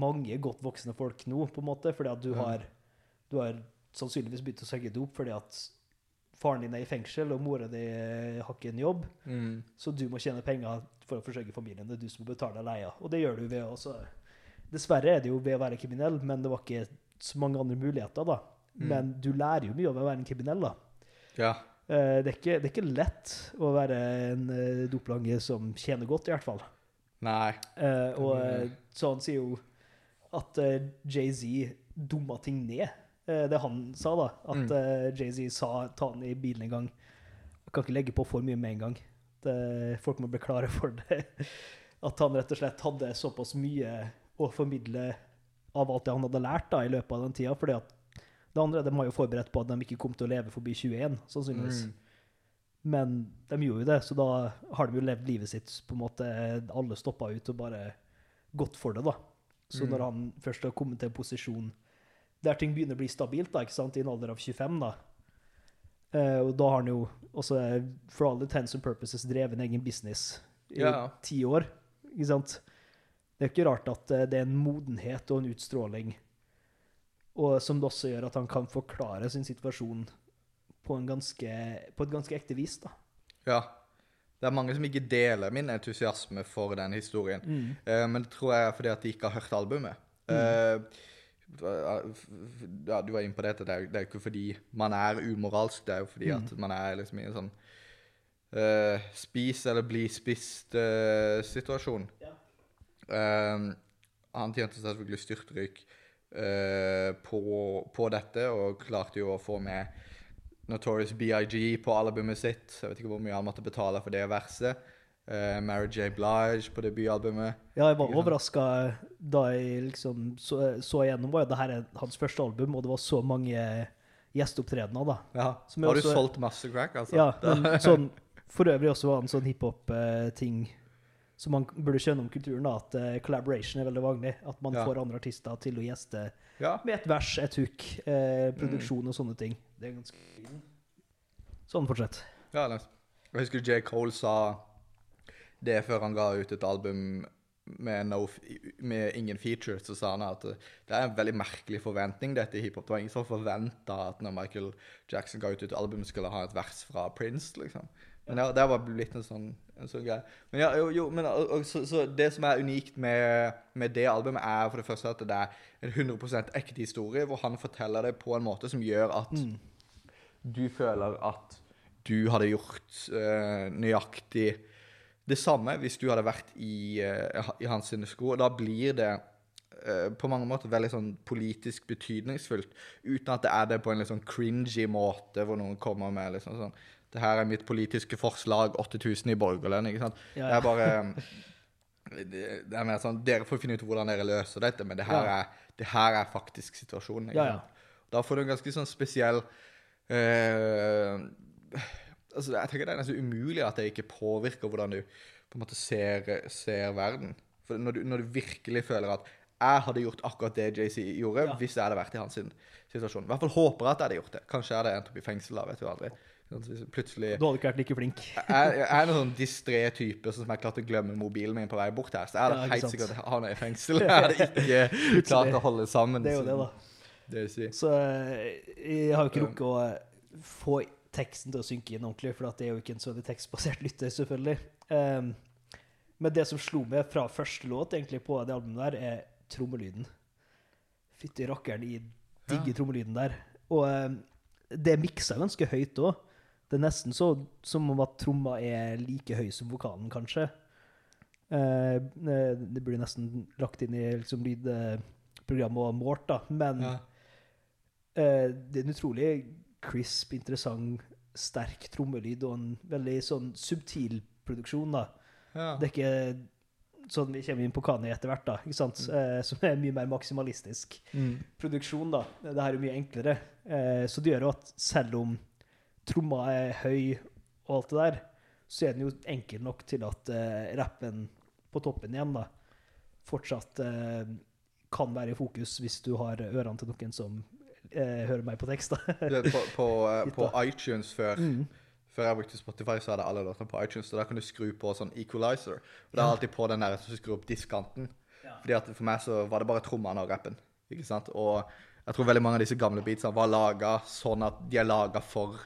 Speaker 1: mange godt voksne folk nå, på en måte, fordi at du
Speaker 2: Ja.
Speaker 1: har Du har sannsynligvis begynt å søke dop fordi at faren din er i fengsel, og mora di eh, har ikke en jobb.
Speaker 2: mm.
Speaker 1: Så du må tjene penger for å forsørge familien. Det er du som må betale leia. Og det gjør du ved å Dessverre er det jo ved å være kriminell, men det var ikke så mange andre muligheter, da.
Speaker 2: Mm.
Speaker 1: Men du lærer jo mye av å være en kriminell, da.
Speaker 2: Ja.
Speaker 1: Eh, Det er ikke, det er ikke lett å være en eh, doplange som tjener godt, i hvert fall.
Speaker 2: Nei.
Speaker 1: Eh, og så han sier jo at Jay-Z dumma ting ned. Det han sa, da. At
Speaker 2: Mm.
Speaker 1: Jay-Z sa ta han i bilen en gang. Jeg kan ikke legge på for mye med en gang. Det, folk må bli klare for det. At han rett og slett hadde såpass mye å formidle av alt det han hadde lært da, i løpet av den tida. For det andre, de har jo forberedt på at de ikke kom til å leve forbi 21, sannsynligvis.
Speaker 2: Mm.
Speaker 1: Men de gjorde jo det, så da har de jo levd livet sitt på en måte Alle stoppa ut og bare gått for det, da. Så
Speaker 2: Mm.
Speaker 1: når han først har kommet til en posisjon der ting begynner å bli stabilt, da, ikke sant, i en alder av 25, da eh, Og da har han jo også, eh, for all intents and purposes, drevet en egen business i ti år, ikke sant. Det er ikke rart at eh, det er en modenhet og en utstråling, og som det også gjør at han kan forklare sin situasjon på, en ganske, på et ganske ekte vis, da.
Speaker 2: Ja. Det er mange som ikke deler min entusiasme for den historien.
Speaker 1: Mm.
Speaker 2: Uh, men det tror jeg er fordi at de ikke har hørt albumet. Eh, ja, du var inne på dette. det er, det er jo ikke fordi man er umoralsk, det er jo fordi at man er liksom i en sånn uh, spis eller bli spist-situasjon.
Speaker 1: Ja.
Speaker 2: Han tjente selvfølgelig styrtryk uh, på, på dette, og klarte jo å få med Notorious BIG på albumet sitt. Jeg vet ikke hvor mye han måtte betale for det verset. Uh, Mary J. Blige på debutalbumet.
Speaker 1: Ja, jeg var overraska da jeg liksom så, så igjennom var det her er hans første album, og det var så mange gjesteopptredener, da.
Speaker 2: Ja. Har du
Speaker 1: også-
Speaker 2: solgt masse crack, altså?
Speaker 1: Ja, men sånn For øvrig også var det en sånn hiphop-ting som man burde skjønne om kulturen, da, at uh, collaboration er veldig vanlig. At man
Speaker 2: Ja.
Speaker 1: får andre artister til å gjeste
Speaker 2: ja.
Speaker 1: med et vers, et hook, uh, produksjon og sånne ting. Det er ganske Sånn, fortsett.
Speaker 2: Ja, nice. Jeg husker J. Cole sa det før han ga ut et album med, no, med ingen features, så sa han at det er en veldig merkelig forventning dette i hiphop. Det var ingen som forventa at når Michael Jackson ga ut et album, skulle ha et vers fra Prince, liksom. Men ja, det var blitt en sånn, en sånn greie. Men ja, jo, jo men og, og, så, så det som er unikt med, med det albumet, er for det første at det er en 100 ekte historie, hvor han forteller det på en måte som gjør at
Speaker 1: Mm.
Speaker 2: du føler at du hadde gjort uh, nøyaktig det samme hvis du hadde vært i, uh, i hans sko. Da blir det uh, på mange måter veldig sånn politisk betydningsfullt, uten at det er det på en litt sånn cringy måte, hvor noen kommer med liksom sånn Det her er mitt politiske forslag, 8000 i borgerlønn, ikke sant.
Speaker 1: Ja,
Speaker 2: Det er bare det, det er mer sånn Dere får finne ut hvordan dere løser dette, men det her,
Speaker 1: Ja.
Speaker 2: er, det her er faktisk situasjonen. ikke
Speaker 1: Ja, ja.
Speaker 2: sant? Da får du en ganske sånn spesiell eh, altså Jeg tenker det er nesten umulig at det ikke påvirker hvordan du på en måte ser, ser verden. For når du, når du virkelig føler at jeg hadde gjort akkurat det JC gjorde,
Speaker 1: Ja.
Speaker 2: hvis jeg hadde vært i hans situasjon. I hvert fall håper jeg at jeg hadde gjort det. Kanskje jeg hadde endt opp i fengsel da, vet du aldri. Sånn, Plutselig
Speaker 1: Du hadde ikke vært like flink.
Speaker 2: jeg, er en sånn distré type som er klart å glemme mobilen min på vei bort her. Så jeg det
Speaker 1: Ja,
Speaker 2: helt sikkert han er i fengsel. Jeg hadde ikke klart å holde sammen.
Speaker 1: Det er jo det, da.
Speaker 2: Det si.
Speaker 1: Så eh, jeg har jo ikke rukket å eh, få teksten til å synke inn ordentlig, for det er jo ikke en så veldig tekstbasert lytter, selvfølgelig. Um, men det som slo meg fra første låt egentlig på det albumet der, er trommelyden. Fytti rakkeren i digge
Speaker 2: Ja.
Speaker 1: trommelyden der. Og um, det er miksa ganske høyt òg. Det er nesten så som om at tromma er like høy som vokalen, kanskje. Eh, eh, det blir nesten lagt inn i liksom, lydprogrammet og målt, da. Men
Speaker 2: Ja.
Speaker 1: eh, det er en utrolig crisp, interessant, sterk trommelyd og en veldig sånn subtil produksjon, da.
Speaker 2: Ja.
Speaker 1: Det er ikke sånn vi kommer inn på Kani etter hvert, da, ikke sant? Eh, som er mye mer maksimalistisk
Speaker 2: Mm.
Speaker 1: produksjon, da. Det her er mye enklere. Eh, så det gjør jo at selv om tromma er høy og alt det der, så er den jo enkel nok til at uh, rappen på toppen igjen, da, fortsatt uh, kan være i fokus hvis du har ørene til noen som uh, hører meg på tekst, da.
Speaker 2: På, på, på iTunes før,
Speaker 1: Mm.
Speaker 2: før jeg brukte Spotify, så hadde alle låtene på iTunes, og da kan du skru på sånn equalizer. Og det er alltid på den der som skrur opp diskanten.
Speaker 1: Ja.
Speaker 2: Fordi at for meg så var det bare trommene og rappen. Ikke sant? Og jeg tror veldig mange av disse gamle beatsene var laga sånn at de er laga for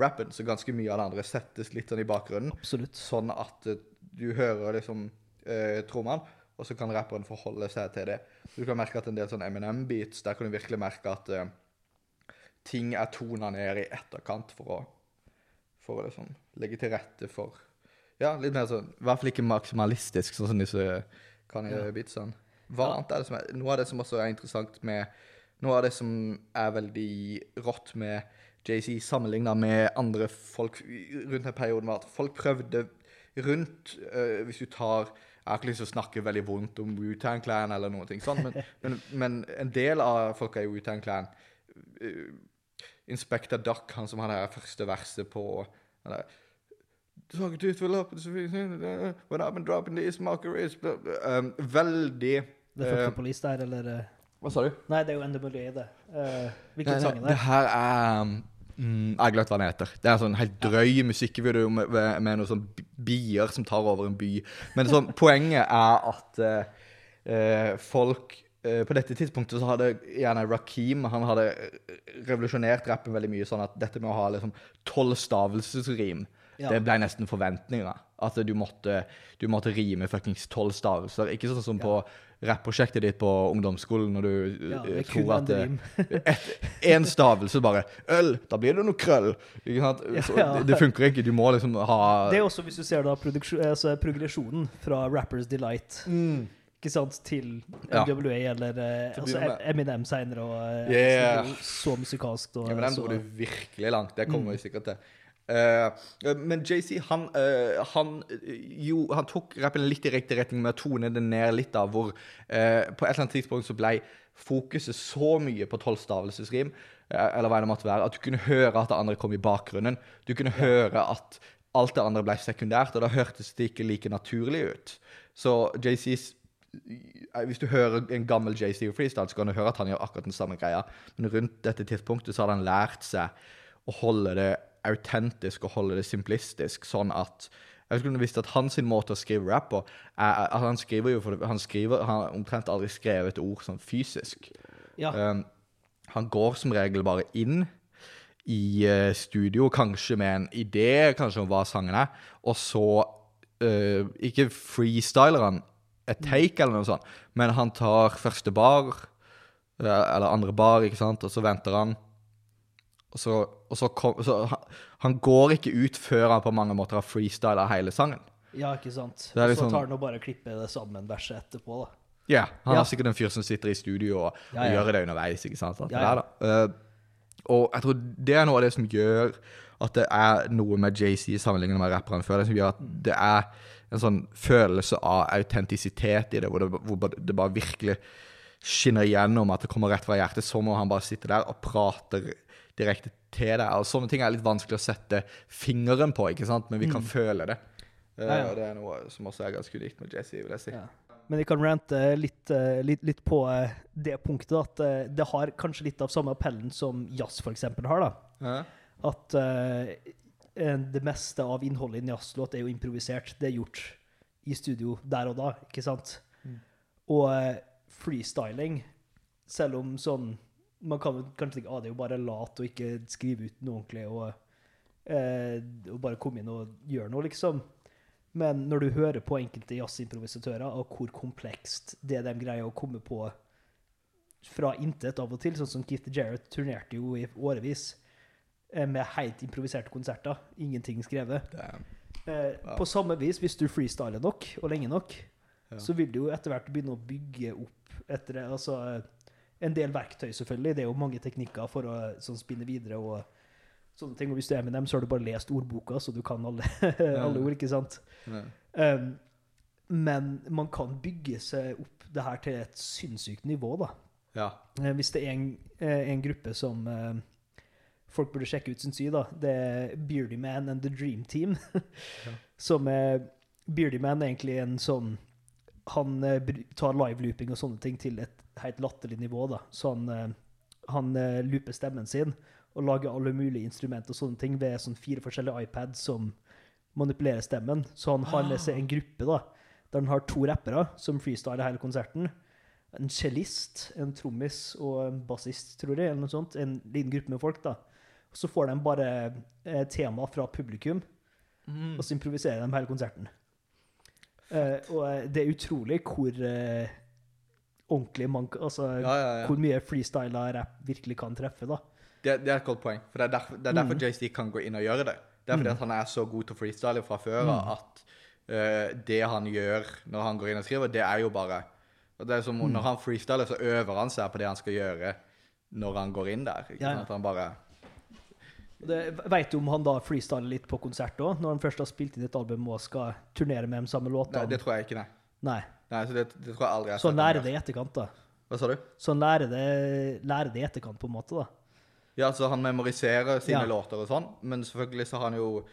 Speaker 2: rappen, så ganske mye av det andre settes litt sånn i bakgrunnen.
Speaker 1: Absolutt.
Speaker 2: Sånn at eh, du hører liksom eh, trommene, og så kan rapperen forholde seg til det. Så du kan merke at en del sånn Eminem-beats, der kan du virkelig merke at eh, ting er tona ned i etterkant for å, for å liksom legge til rette for Ja, litt mer sånn I hvert fall ikke maksimalistisk, sånn som disse Kanye-beatsene. Hva
Speaker 1: Ja.
Speaker 2: annet er det som er Noe av det som også er interessant med Noe av det som er veldig rått med JC sammenligna med andre folk rundt den perioden, var at folk prøvde rundt uh, Hvis du tar Jeg har ikke lyst til å snakke veldig vondt om Wu-Tang Clan eller noe sånt, men, men, men en del av folka i Wu-Tang Clan uh, Inspector Duck, han som det første verset på han der, um, Veldig
Speaker 1: Det er fra the Police der, eller eh,
Speaker 2: Hva sa du?
Speaker 1: Nei, det er jo NWA, det. Uh, Hvilken sang er
Speaker 2: Det
Speaker 1: det?
Speaker 2: her er mm, Jeg har glemt hva den heter. Det er en sånn helt drøy musikkvideo med, med, noen sånn bier som tar over en by. Men sånn, poenget er at eh, eh, folk eh, På dette tidspunktet så hadde gjerne Rakim Han hadde eh, revolusjonert rappen veldig mye. Sånn at dette med å ha liksom tolv stavelsesrim
Speaker 1: Ja.
Speaker 2: Det ble nesten forventninger. At du måtte, du måtte rime fuckings tolv stavelser. Ikke sånn som på rapprosjektet ditt på ungdomsskolen, når du
Speaker 1: Ja,
Speaker 2: eh, tror at
Speaker 1: en
Speaker 2: eh, én stavelse bare Øl! Da blir det noe krøll. Så,
Speaker 1: Ja.
Speaker 2: det, funker ikke. Du må liksom ha
Speaker 1: Det er også hvis du ser da altså progresjonen fra Rappers Delight
Speaker 2: Mm.
Speaker 1: ikke sant, til
Speaker 2: Ja.
Speaker 1: NWA eller eh, altså. Eminem. Og, eh,
Speaker 2: Yeah.
Speaker 1: jo så musikalsk. Og,
Speaker 2: Ja, men den dro du virkelig langt. Det kommer
Speaker 1: Mm.
Speaker 2: vi sikkert til. Eh, men JC, han, eh, han, eh, jo, han tok rappen litt i riktig retning med å tone det ned litt, da, hvor på et eller annet tidspunkt så ble fokuset så mye på tolvstavelsesrim, eller hva det måtte være, at du kunne høre at det andre kom i bakgrunnen. Du kunne høre at alt det andre ble sekundært, og da hørtes det ikke like naturlig ut. Så JCs hvis du hører en gammel JC freestyle, så kan du høre at han gjør akkurat den samme greia. Men rundt dette tidspunktet så hadde han lært seg å holde det autentisk og holde det simplistisk, sånn at jeg vet ikke om du visste at hans måte å skrive rap på er, Han skriver jo for, han, skriver, han har omtrent aldri skrevet et ord sånn fysisk.
Speaker 1: ja,
Speaker 2: Um, han går som regel bare inn i uh, studio, kanskje med en idé kanskje om hva sangen er, og så uh, Ikke freestyler han et take eller noe sånt, men han tar første bar, eh, eller andre bar, ikke sant, og så venter han. Og så, og så, kom, så han, han går ikke ut før han på mange måter har freestyla hele sangen.
Speaker 1: ja, ikke sant.
Speaker 2: Er
Speaker 1: Og
Speaker 2: litt
Speaker 1: så tar han og bare klipper det sammen verset etterpå. da.
Speaker 2: Ja, han
Speaker 1: Ja.
Speaker 2: har sikkert en fyr som sitter i studio og,
Speaker 1: Ja,
Speaker 2: og gjør det underveis. ikke sant?
Speaker 1: Ja,
Speaker 2: der, da. Eh, og jeg tror det er noe av det som gjør at det er noe med JC sammenlignet med rapperne før, det som gjør at det er en sånn følelse av autentisitet i det, hvor det, hvor det bare virkelig skinner igjennom at det kommer rett fra hjertet, Så må han bare sitte der og prater direkte til deg. Og sånne ting er litt vanskelig å sette fingeren på, ikke sant? men vi kan føle det. Eh,
Speaker 1: Mm. Ja, ja.
Speaker 2: og Det er noe som også er ganske unikt med Jesse, vil jeg si.
Speaker 1: Ja. Men jeg kan rante litt, eh, litt, litt på eh, det punktet at eh, det har kanskje litt av samme appellen som jazz eksempel har. da.
Speaker 2: Ja.
Speaker 1: At uh, det meste av innholdet i en jazzlåt er jo improvisert. Det er gjort i studio der og da, ikke sant?
Speaker 2: Mm.
Speaker 1: Og eh, freestyling, selv om sånn Man kan kanskje tenke at ah, det er jo bare lat og ikke skrive ut noe ordentlig og, eh, og bare komme inn og gjøre noe, liksom. Men når du hører på enkelte jazzimprovisatører, og hvor komplekst det de greier å komme på fra intet av og til, sånn som Keith Jarrett turnerte jo i årevis, eh, med helt improviserte konserter. Ingenting skrevet. Eh,
Speaker 2: Ja.
Speaker 1: På samme vis, hvis du freestyler nok og lenge nok,
Speaker 2: Ja.
Speaker 1: så vil du jo etter hvert begynne å bygge opp etter det. Altså, en del verktøy, selvfølgelig. Det er jo mange teknikker for å sånn, spinne videre og sånne ting. Og hvis du er med dem, så har du bare lest ordboka, så du kan alle, alle ord, ikke sant? Um, men man kan bygge seg opp det her til et sinnssykt nivå, da.
Speaker 2: ja.
Speaker 1: Eh, Hvis det er en, eh, en gruppe som eh, folk burde sjekke ut, syns jeg, da, det er Beardy Man and The Dream Team. Som er Beardy Man er egentlig en sånn Han tar live-looping og sånne ting til et helt latterlig nivå, da. Så han, eh, han eh, looper stemmen sin og lager alle mulige instrumenter og sånne ting ved sånn fire forskjellige iPads som manipulerer stemmen. Så han har med seg en gruppe, da, der han har to rappere som freestyler hele konserten en cellist, en trommis og en bassist, tror jeg, eller noe sånt. En liten gruppe med folk, da. Og så får de bare eh, tema fra publikum,
Speaker 2: Mm.
Speaker 1: og så improviserer de hele konserten. Eh, og eh, det er utrolig hvor eh, ordentlig man Altså
Speaker 2: Ja, ja,
Speaker 1: hvor mye freestyla rap virkelig kan treffe, da.
Speaker 2: Det, det er et godt poeng. For det er derfor, det er derfor
Speaker 1: Mm.
Speaker 2: JC kan gå inn og gjøre det. Det er fordi at han er så god til å freestyle fra før
Speaker 1: Mm.
Speaker 2: at uh, det han gjør når han går inn og skriver, det er jo bare det er som
Speaker 1: Mm.
Speaker 2: Når han freestyler, så øver han seg på det han skal gjøre når han går inn der. Ikke
Speaker 1: Ja,
Speaker 2: sant? At han bare
Speaker 1: Veit vet du om han da freestyler litt på konsert òg, når han først har spilt inn et album og skal turnere med de samme
Speaker 2: Nei,
Speaker 1: låtene?
Speaker 2: det tror jeg ikke, nei.
Speaker 1: Nei.
Speaker 2: Nei så det, det tror jeg aldri jeg har
Speaker 1: Så han lærer det i etterkant, da.
Speaker 2: Hva sa du?
Speaker 1: Så han lærer det, lærer det i etterkant, på en måte, da.
Speaker 2: Ja, så han memoriserer sine
Speaker 1: Ja.
Speaker 2: låter og sånn, men selvfølgelig så har han jo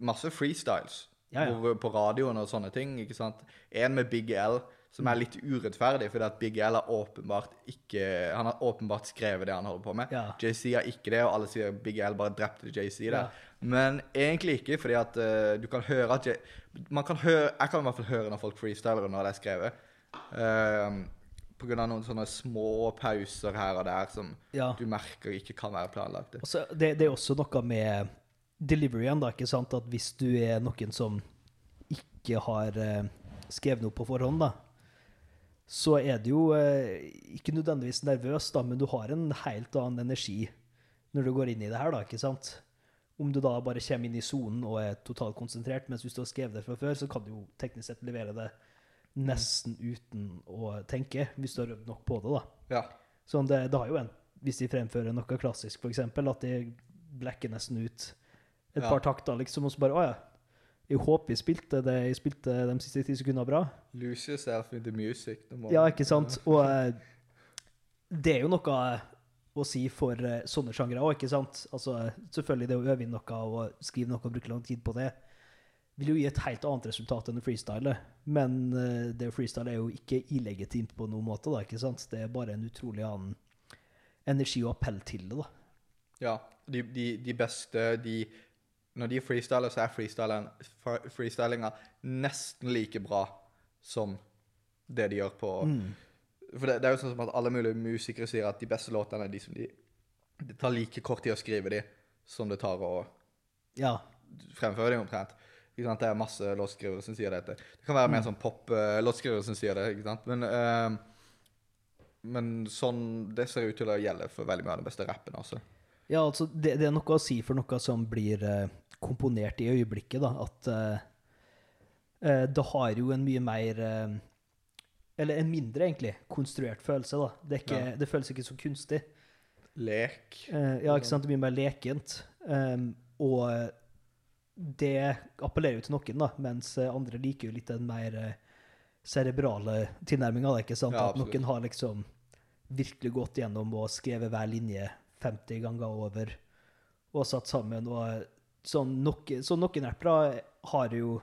Speaker 2: masse freestyles
Speaker 1: Ja, ja.
Speaker 2: Hvor, på radioen og sånne ting, ikke sant? En med Big L, som er litt urettferdig, fordi at Big L har åpenbart ikke Han har åpenbart skrevet det han holder på med.
Speaker 1: Ja.
Speaker 2: JC har ikke det, og alle sier Big L bare drepte JC der.
Speaker 1: Ja.
Speaker 2: Men egentlig ikke, fordi at uh, du kan høre at J Man kan høre Jeg kan i hvert fall høre når folk freestyler når det er skrevet. Uh, på grunn av noen sånne små pauser her og der som
Speaker 1: Ja.
Speaker 2: du merker ikke kan være planlagt.
Speaker 1: Og det, det er også noe med deliveryen, da, ikke sant? At hvis du er noen som ikke har eh, skrevet noe på forhånd, da, så er du jo eh, ikke nødvendigvis nervøs, da, men du har en helt annen energi når du går inn i det her, da, ikke sant? Om du da bare kommer inn i sonen og er totalt konsentrert, mens hvis du har skrevet det fra før, så kan du jo teknisk sett levere det nesten uten å tenke, hvis du har øvd nok på det, da.
Speaker 2: Ja.
Speaker 1: Sånn det, det har jo en, hvis de fremfører noe klassisk, eksempel, at de blekker nesten ut et
Speaker 2: Ja.
Speaker 1: par takter, liksom, og så bare, å ja, jeg håper jeg spilte det, jeg spilte de siste ti sekundene bra.
Speaker 2: Lose yourself in the music.
Speaker 1: Ja, ikke sant? Og eh, det er jo noe å si for eh, sånne sjangere òg, ikke sant? Altså, selvfølgelig det å øve inn noe og skrive noe og bruke lang tid på det, vil jo gi et helt annet resultat enn å freestyle. Men eh, det å freestyle er jo ikke illegitimt på noen måte, da, ikke sant? Det er bare en utrolig annen energi og appell til det, da.
Speaker 2: Ja. De, de, de beste de Når de freestyler, så er freestylinga nesten like bra som det de gjør på
Speaker 1: Mm.
Speaker 2: For det, det er jo sånn som at alle mulige musikere sier at de beste låtene er de som de Det tar like kort tid å skrive de som det tar å
Speaker 1: Ja.
Speaker 2: fremføre de omtrent. Ikke sant? Det er masse låtskrivere som sier dette. Det kan være mer sånn pop-låtskrivere som sier det. ikke sant? Men, eh, men sånn, det ser ut til å gjelde for veldig mye av den beste rappen. altså.
Speaker 1: Ja, altså, det, det er noe å si for noe som blir eh, komponert i øyeblikket, da. At eh, eh, det har jo en mye mer eh, Eller en mindre, egentlig, konstruert følelse, da. Det, ikke,
Speaker 2: Ja.
Speaker 1: det føles ikke så kunstig.
Speaker 2: Lek.
Speaker 1: Eh, ja, ikke sant? Det er mye mer lekent. Um, og det appellerer jo til noen, da, mens eh, andre liker jo litt den mer eh, cerebrale tilnærminga.
Speaker 2: Ja,
Speaker 1: At noen har liksom virkelig gått gjennom og skrevet hver linje 50 ganger over og satt sammen. og sånn, noen, så noen rappere har jo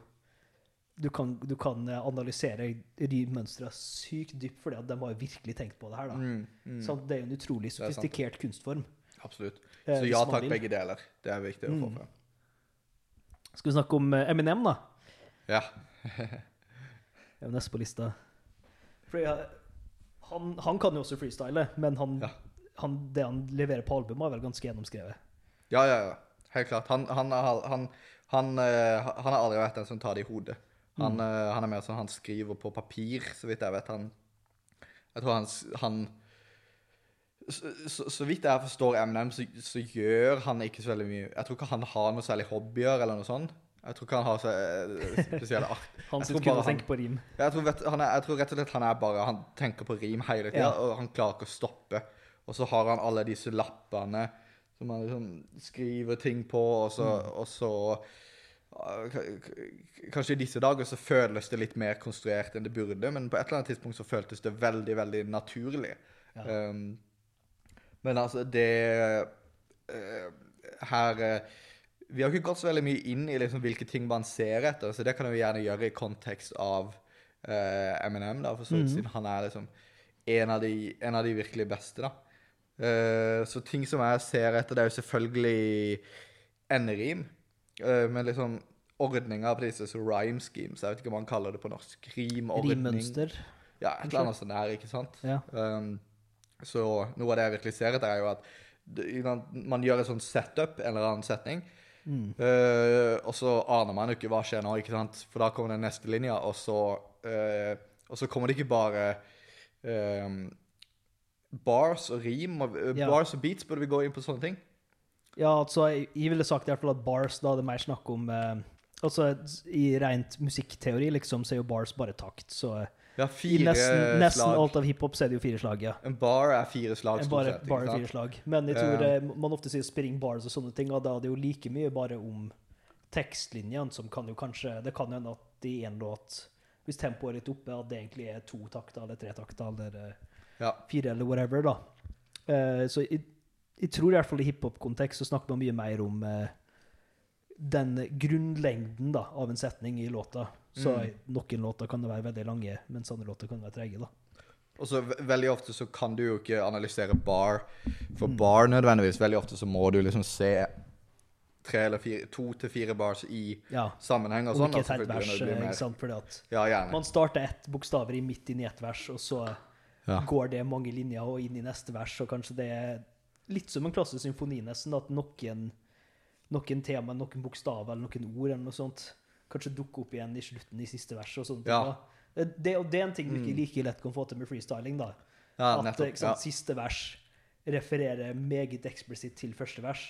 Speaker 1: du kan, du kan analysere rimønstre sykt dypt, fordi at de har virkelig tenkt på det her.
Speaker 2: Mm, mm,
Speaker 1: Så det er jo en utrolig
Speaker 2: er
Speaker 1: sofistikert kunstform.
Speaker 2: absolutt.
Speaker 1: Eh,
Speaker 2: Så ja takk, begge deler. Det er viktig å få
Speaker 1: Mm.
Speaker 2: frem.
Speaker 1: Skal vi snakke om eh, Eminem, da?
Speaker 2: Ja.
Speaker 1: Det er jo neste på lista. Fordi, eh, han, han kan jo også freestyle, men han,
Speaker 2: Ja.
Speaker 1: Han, det han leverer på albumet, er vel ganske gjennomskrevet.
Speaker 2: ja, ja, ja. Helt klart. Han, han, han, han, eh, han har aldri vært den som tar det i hodet. Han,
Speaker 1: Mm.
Speaker 2: eh, han er mer sånn han skriver på papir, så vidt jeg vet. Han, jeg tror han, han så, så, så vidt jeg forstår MNM, så, så gjør han ikke så veldig mye Jeg tror ikke han har noe særlig hobbyer eller noe sånt. Jeg tror ikke han har så eh, spesielle art.
Speaker 1: Han syns kun å tenke på rim.
Speaker 2: Jeg tror, vet, han er, jeg tror rett og slett han er bare Han tenker på rim hele tida,
Speaker 1: Ja.
Speaker 2: og han klarer ikke å stoppe. Og så har han alle disse lappene som han liksom skriver ting på, og så, og så k- Kanskje i disse dager så føles det litt mer konstruert enn det burde, men på et eller annet tidspunkt så føltes det veldig, veldig naturlig.
Speaker 1: Ja.
Speaker 2: Um, men altså, det uh, Her uh, Vi har ikke gått så veldig mye inn i liksom hvilke ting man ser etter, så det kan vi gjerne gjøre i kontekst av uh, Eminem, da, for så vidt,
Speaker 1: mm.
Speaker 2: siden han er liksom en av de, en av de virkelig beste, da. Eh, så ting som jeg ser etter, det er jo selvfølgelig enderim, Uh, men liksom ordninga på disse så rhyme schemes, jeg vet ikke hva man kaller det på norsk. Rimordning.
Speaker 1: Rimmønster.
Speaker 2: Ja, et eller annet sånt der, ikke sant?
Speaker 1: Ja.
Speaker 2: Um, så noe av det jeg virkelig ser etter, er jo at man gjør et sånn setup, en eller annen setning,
Speaker 1: Mm.
Speaker 2: Uh, og så aner man jo ikke hva skjer nå, ikke sant? For da kommer den neste linja, og så, eh, og så kommer det ikke bare um, bars og rim, og, uh,
Speaker 1: Ja.
Speaker 2: bars og beats, burde vi gå inn på sånne ting?
Speaker 1: Ja, altså, jeg, jeg ville sagt i hvert fall at bars, da er det mer snakk om eh, Altså, i rent musikkteori, liksom, så er jo bars bare takt, så eh,
Speaker 2: Ja,
Speaker 1: i
Speaker 2: fire
Speaker 1: nesten, nesten
Speaker 2: slag.
Speaker 1: alt av hiphop så er det jo fire slag, ja.
Speaker 2: En bar er fire slag, stort
Speaker 1: Bare,
Speaker 2: sett, ikke
Speaker 1: bare
Speaker 2: sant?
Speaker 1: fire slag. Men jeg tror
Speaker 2: Ja.
Speaker 1: eh, man ofte sier spring bars og sånne ting, og da er det jo like mye bare om tekstlinjene, som kan jo kanskje Det kan jo hende at i en låt, hvis tempoet er litt oppe, at det egentlig er to takter eller tre takter eller eh,
Speaker 2: Ja.
Speaker 1: fire eller whatever, da. Eh, så jeg, jeg tror i hvert fall i hiphop-kontekst så snakker man mye mer om eh, den grunnlengden da, av en setning i låta. Så
Speaker 2: Mm.
Speaker 1: noen låter kan det være veldig lange, mens andre låter kan være trege. da.
Speaker 2: Og så ve- veldig ofte så kan du jo ikke analysere bar for
Speaker 1: Mm.
Speaker 2: bar nødvendigvis. Veldig ofte så må du liksom se tre eller fire, to til fire bars i
Speaker 1: Ja.
Speaker 2: sammenheng og sånn.
Speaker 1: ikke et helt vers, eh, ikke sant? Fordi at
Speaker 2: Ja,
Speaker 1: man starter ett bokstaver i midt inn i ett vers, og så
Speaker 2: Ja.
Speaker 1: går det mange linjer og inn i neste vers, og kanskje det er litt som en klassisk symfoni nesten, at noen, noen tema, noen bokstaver eller noen ord eller noe sånt kanskje dukker opp igjen i slutten i siste vers og sånt.
Speaker 2: Ja.
Speaker 1: Det, og det er en ting du ikke
Speaker 2: Mm.
Speaker 1: like lett kan få til med freestyling, da.
Speaker 2: Ja,
Speaker 1: at
Speaker 2: nettopp.
Speaker 1: sant, siste vers refererer meget eksplisitt til første vers.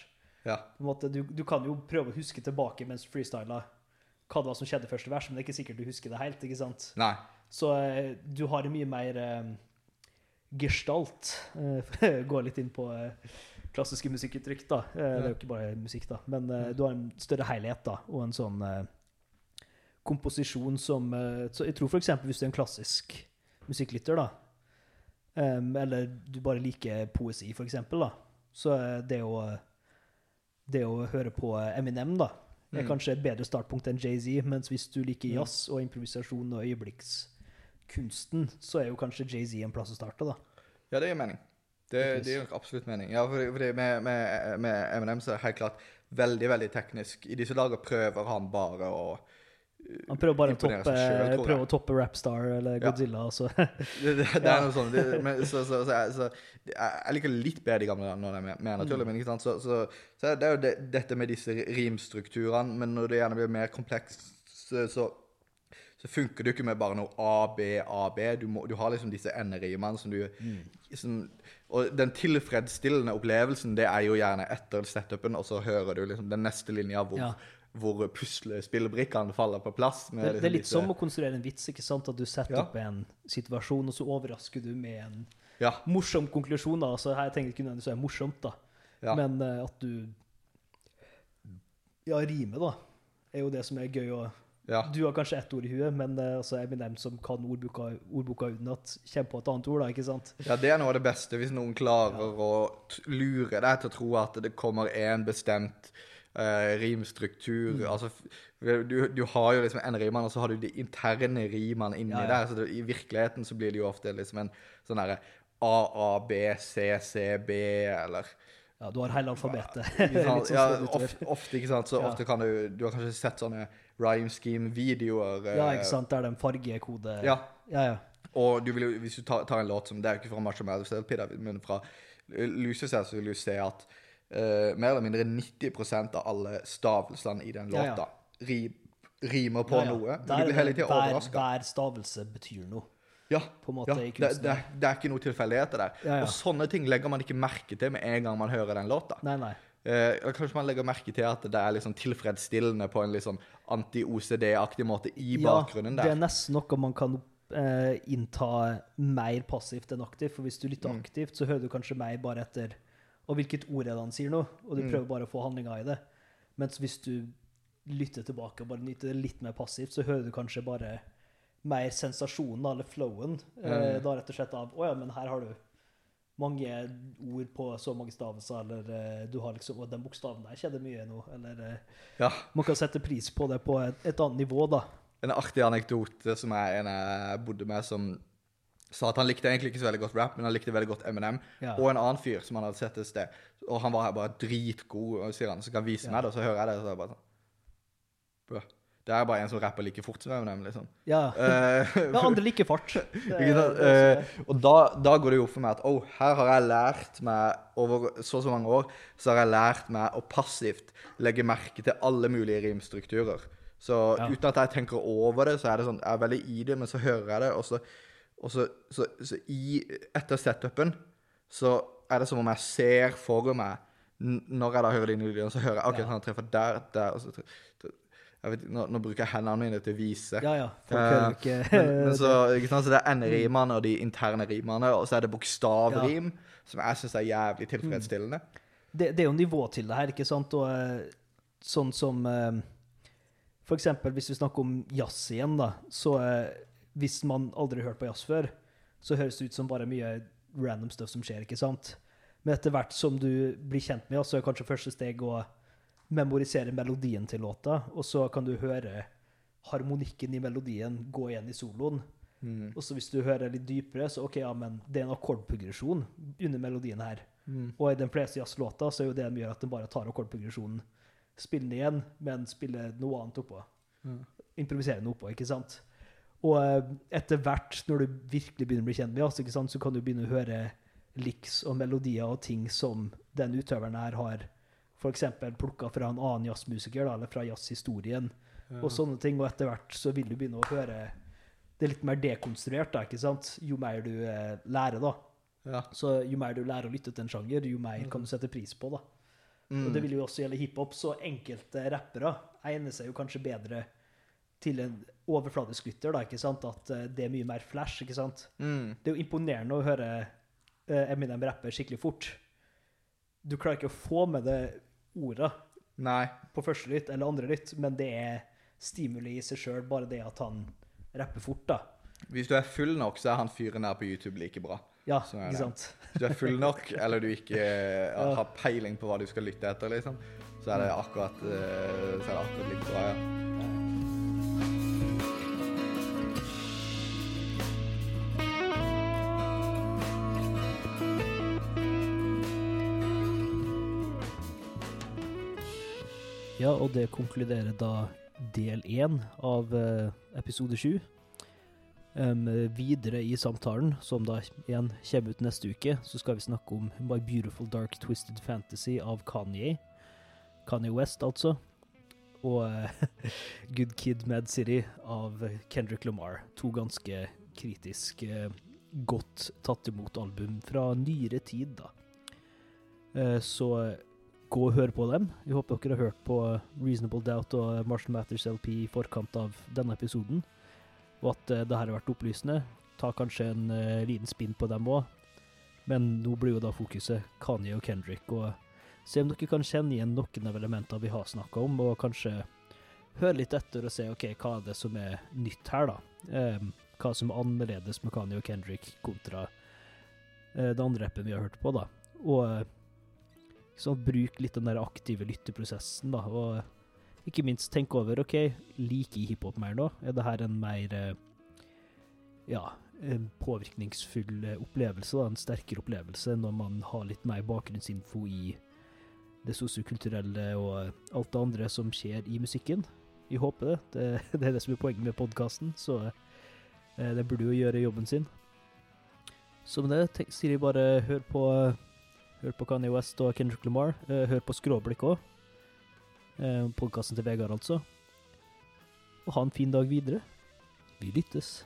Speaker 2: Ja.
Speaker 1: Måte, du, du kan jo prøve å huske tilbake mens du freestyler hva det var som skjedde i første vers, men det er ikke sikkert du husker det helt. ikke sant?
Speaker 2: Nei.
Speaker 1: Så eh, du har en mye mer eh, gestalt. eh, Gå litt inn på eh, klassiske musikkuttrykk, da. Eh, Det er jo ikke bare musikk, da. Men eh, du har en større helhet, da, og en sånn komposisjon som så Jeg tror f.eks. hvis du er en klassisk musikklytter, da, eller du bare liker poesi, f.eks., da, så det å det å høre på Eminem, da, er
Speaker 2: Mm.
Speaker 1: kanskje et bedre startpunkt enn Jay-Z. Mens hvis du liker
Speaker 2: Mm.
Speaker 1: jazz og improvisasjon og øyeblikkskunsten, så er jo kanskje Jay-Z en plass å starte, da.
Speaker 2: Ja, det gir mening. Det, det gir absolutt mening. Ja, fordi, fordi med, med, med Eminem så er det helt klart veldig, veldig teknisk. I disse dager prøver han bare å
Speaker 1: Han prøver bare å toppe,
Speaker 2: selv,
Speaker 1: prøver å toppe Rapstar eller
Speaker 2: Ja.
Speaker 1: Godzilla. Altså.
Speaker 2: Det, det, det er noe sånt. Det, men, så, så, så, jeg- liker litt bedre de gamle når det er mer, naturlig.
Speaker 1: Mm.
Speaker 2: Men? Så, så, så det er jo det, dette med disse rimstrukturene. Men når det gjerne blir mer komplekst, så, så, funker det jo ikke med bare noe A, B, A, B. Du, må, du har liksom disse enderimene som du som, Og den tilfredsstillende opplevelsen, det er jo gjerne etter setupen, og så hører du liksom den neste linja hvor,
Speaker 1: Ja.
Speaker 2: hvor puslespillbrikkene faller på plass. med
Speaker 1: Det, det er
Speaker 2: liksom
Speaker 1: litt
Speaker 2: disse-
Speaker 1: som å konstruere en vits, ikke sant? At du setter
Speaker 2: Ja.
Speaker 1: opp en situasjon, og så overrasker du med en
Speaker 2: Ja.
Speaker 1: morsom konklusjon. da. Altså, her tenker jeg ikke nødvendigvis være morsomt, da.
Speaker 2: Ja.
Speaker 1: Men uh, at du Ja, rime, da, er jo det som er gøy. Og
Speaker 2: ja.
Speaker 1: du har kanskje ett ord i huet, men uh, altså Eminem som kan ordboka, ordboka utenat, kommer på et annet ord, da, ikke sant?
Speaker 2: Ja, det er noe av det beste, hvis noen klarer å t- lure deg til å tro at det kommer en bestemt uh, rimstruktur.
Speaker 1: Mm.
Speaker 2: Altså, du, du har jo liksom enderimene, og så har du de interne rimene inni
Speaker 1: Ja, ja.
Speaker 2: der. Så det, i virkeligheten så blir det jo ofte liksom en sånn derre C, B, eller
Speaker 1: Ja, du har hele alfabetet. ja, sånn
Speaker 2: ja, ofte, ofte, ikke sant? Så
Speaker 1: Ja.
Speaker 2: ofte kan du Du har kanskje sett sånne rhyme scheme-videoer.
Speaker 1: Ja, ikke sant? Det er den fargekode
Speaker 2: Ja.
Speaker 1: ja, ja.
Speaker 2: Og du vil hvis du tar, tar en låt som Det er jo ikke fra Mathers LP, men fra Lucius så vil du se at uh, mer eller mindre 90% av alle stavelsene i den
Speaker 1: Ja, ja.
Speaker 2: låta ri, rimer på
Speaker 1: Ja, ja.
Speaker 2: noe.
Speaker 1: Der
Speaker 2: du blir hele tida overraska.
Speaker 1: hver stavelse betyr noe.
Speaker 2: Ja,
Speaker 1: måte,
Speaker 2: ja
Speaker 1: i
Speaker 2: det, det, det er ikke noe tilfeldigheter der.
Speaker 1: Ja, ja.
Speaker 2: Og sånne ting legger man ikke merke til med en gang man hører den låta.
Speaker 1: Nei, nei.
Speaker 2: Eh, kanskje man legger merke til at det er sånn tilfredsstillende på en litt sånn anti-OCD-aktig måte i bakgrunnen der.
Speaker 1: det er nesten noe man kan eh, innta mer passivt enn aktivt. For hvis du lytter
Speaker 2: Mm.
Speaker 1: aktivt, så hører du kanskje mer bare etter Og hvilket ord er det han sier nå? Og du
Speaker 2: Mm.
Speaker 1: prøver bare å få handlinga i det. Mens hvis du lytter tilbake og bare nyter det litt mer passivt, så hører du kanskje bare mer sensasjonen, eller flowen. Eh,
Speaker 2: Mm.
Speaker 1: da rett og slett av Å ja, men her har du mange ord på så mange stavelser, eller eh, du har liksom Og den bokstaven der skjedde mye nå, eller eh,
Speaker 2: Ja.
Speaker 1: Man kan sette pris på det på et, et annet nivå, da.
Speaker 2: En artig anekdote som er en jeg bodde med, som sa at han likte egentlig ikke så veldig godt rap, men han likte veldig godt Eminem.
Speaker 1: Ja.
Speaker 2: Og en annen fyr som han hadde sett et sted. Og han var her bare dritgod, og sier han, så kan han vise
Speaker 1: Ja.
Speaker 2: meg det, og så hører jeg det, og så er jeg bare sånn Bro, det er bare en som rapper like fort som Eminem, liksom.
Speaker 1: Ja.
Speaker 2: Uh,
Speaker 1: Ja, andre like fart. Er-
Speaker 2: Eh, og da, da går det jo opp for meg at oh, her har jeg lært meg over så og så mange år så har jeg lært meg å passivt legge merke til alle mulige rimstrukturer. Så
Speaker 1: Ja.
Speaker 2: uten at jeg tenker over det, så er det sånn Jeg er veldig i det, men så hører jeg det, og så, og så, så, så i Etter setupen så er det som om jeg ser for meg Når jeg da hører de nye lydene, så hører jeg OK, han treffer der, der og så tre- tre- jeg vet, nå, nå bruker jeg hendene mine til å vise.
Speaker 1: Ja, ja. Ikke
Speaker 2: Men, men så, så det er enderimene og de interne rimene, og så er det bokstavrim, som jeg syns er jævlig tilfredsstillende.
Speaker 1: det, det er jo nivå til det her, ikke sant? Og eh, sånn som eh, For eksempel hvis vi snakker om jazz igjen, da, så hvis man aldri har hørt på jazz før, så høres det ut som bare mye random stuff som skjer, ikke sant? Men etter hvert som du blir kjent med jazz, så er kanskje første steg å memorisere melodien til låta, og så kan du høre harmonikken i melodien gå igjen i soloen.
Speaker 2: Mm.
Speaker 1: Og så hvis du hører litt dypere, så ok, ja, men det er en akkordprogresjon under melodien her. Og i den fleste jazzlåter så er jo det de gjør at de bare tar akkordprogresjonen, spiller den igjen, men spiller noe annet oppå. Improviserer noe oppå, ikke sant? Og eh, etter hvert, når du virkelig begynner å bli kjent med jazz, så kan du begynne å høre liks og melodier og ting som den utøveren her har eksempel plukka fra en annen jazzmusiker, eller fra jazzhistorien, og sånne ting. Og etter hvert så vil du begynne å høre det er litt mer dekonstruert, da, ikke sant? Jo mer du eh, lærer, da.
Speaker 2: Ja.
Speaker 1: Så jo mer du lærer å lytte til en sjanger, jo mer kan du sette pris på, da. Og det vil jo også gjelde hiphop, så enkelte rappere egner seg jo kanskje bedre til en overfladisk lytter, da, ikke sant? At eh, det er mye mer flash, ikke sant?
Speaker 2: Mm.
Speaker 1: Det er jo imponerende å høre eh, Eminem rappe skikkelig fort. Du klarer ikke å få med det ordet
Speaker 2: Nei.
Speaker 1: på første lytt eller andre lytt, men det er stimuli i seg sjøl, bare det at han rapper fort, da.
Speaker 2: Hvis du er full nok, så er han fyren der på YouTube like bra.
Speaker 1: Ja, ikke sant?
Speaker 2: Hvis du er full nok, eller du ikke ja. har peiling på hva du skal lytte etter, liksom, så er det akkurat, eh, så er det akkurat like bra, ja.
Speaker 1: Ja, og det konkluderer da del én av eh, episode sju. Um, videre i samtalen, som da igjen kommer ut neste uke, så skal vi snakke om My Beautiful Dark Twisted Fantasy av Kanye. Kanye West, altså. Og eh, Good Kid Mad City av Kendrick Lamar. To ganske kritisk eh, godt tatt imot album fra nyere tid, da. Så gå og hør på dem. Vi håper dere har hørt på Reasonable Doubt og Marshall Matters LP i forkant av denne episoden, og at uh, det her har vært opplysende. Ta kanskje en eh, liten spinn på dem òg, men nå blir jo da fokuset Kanye og Kendrick. og Se om dere kan kjenne igjen noen av elementene vi har snakka om, og kanskje høre litt etter og se ok, hva er det som er nytt her, da. Em, hva som er annerledes med Kanye og Kendrick kontra eh, det andre rappen vi har hørt på, da. Og sånn, bruk litt den der aktive lytteprosessen, da. Og ikke minst tenk over OK, liker jeg hiphop mer nå? Er det her en mer eh, ja, en påvirkningsfull eh, opplevelse, da, en sterkere opplevelse, når man har litt mer bakgrunnsinfo i det sosiokulturelle og alt det andre som skjer i musikken. Vi håper det. Det, det er det som er poenget med podkasten, så eh, det burde jo gjøre jobben sin. Så med det sier jeg bare hør på Hør på Kanye West og Kendrick Lamar. Eh, hør på Skråblikk òg. Eh, Podkasten til Vegard, altså. Og ha en fin dag videre. Vi lyttes.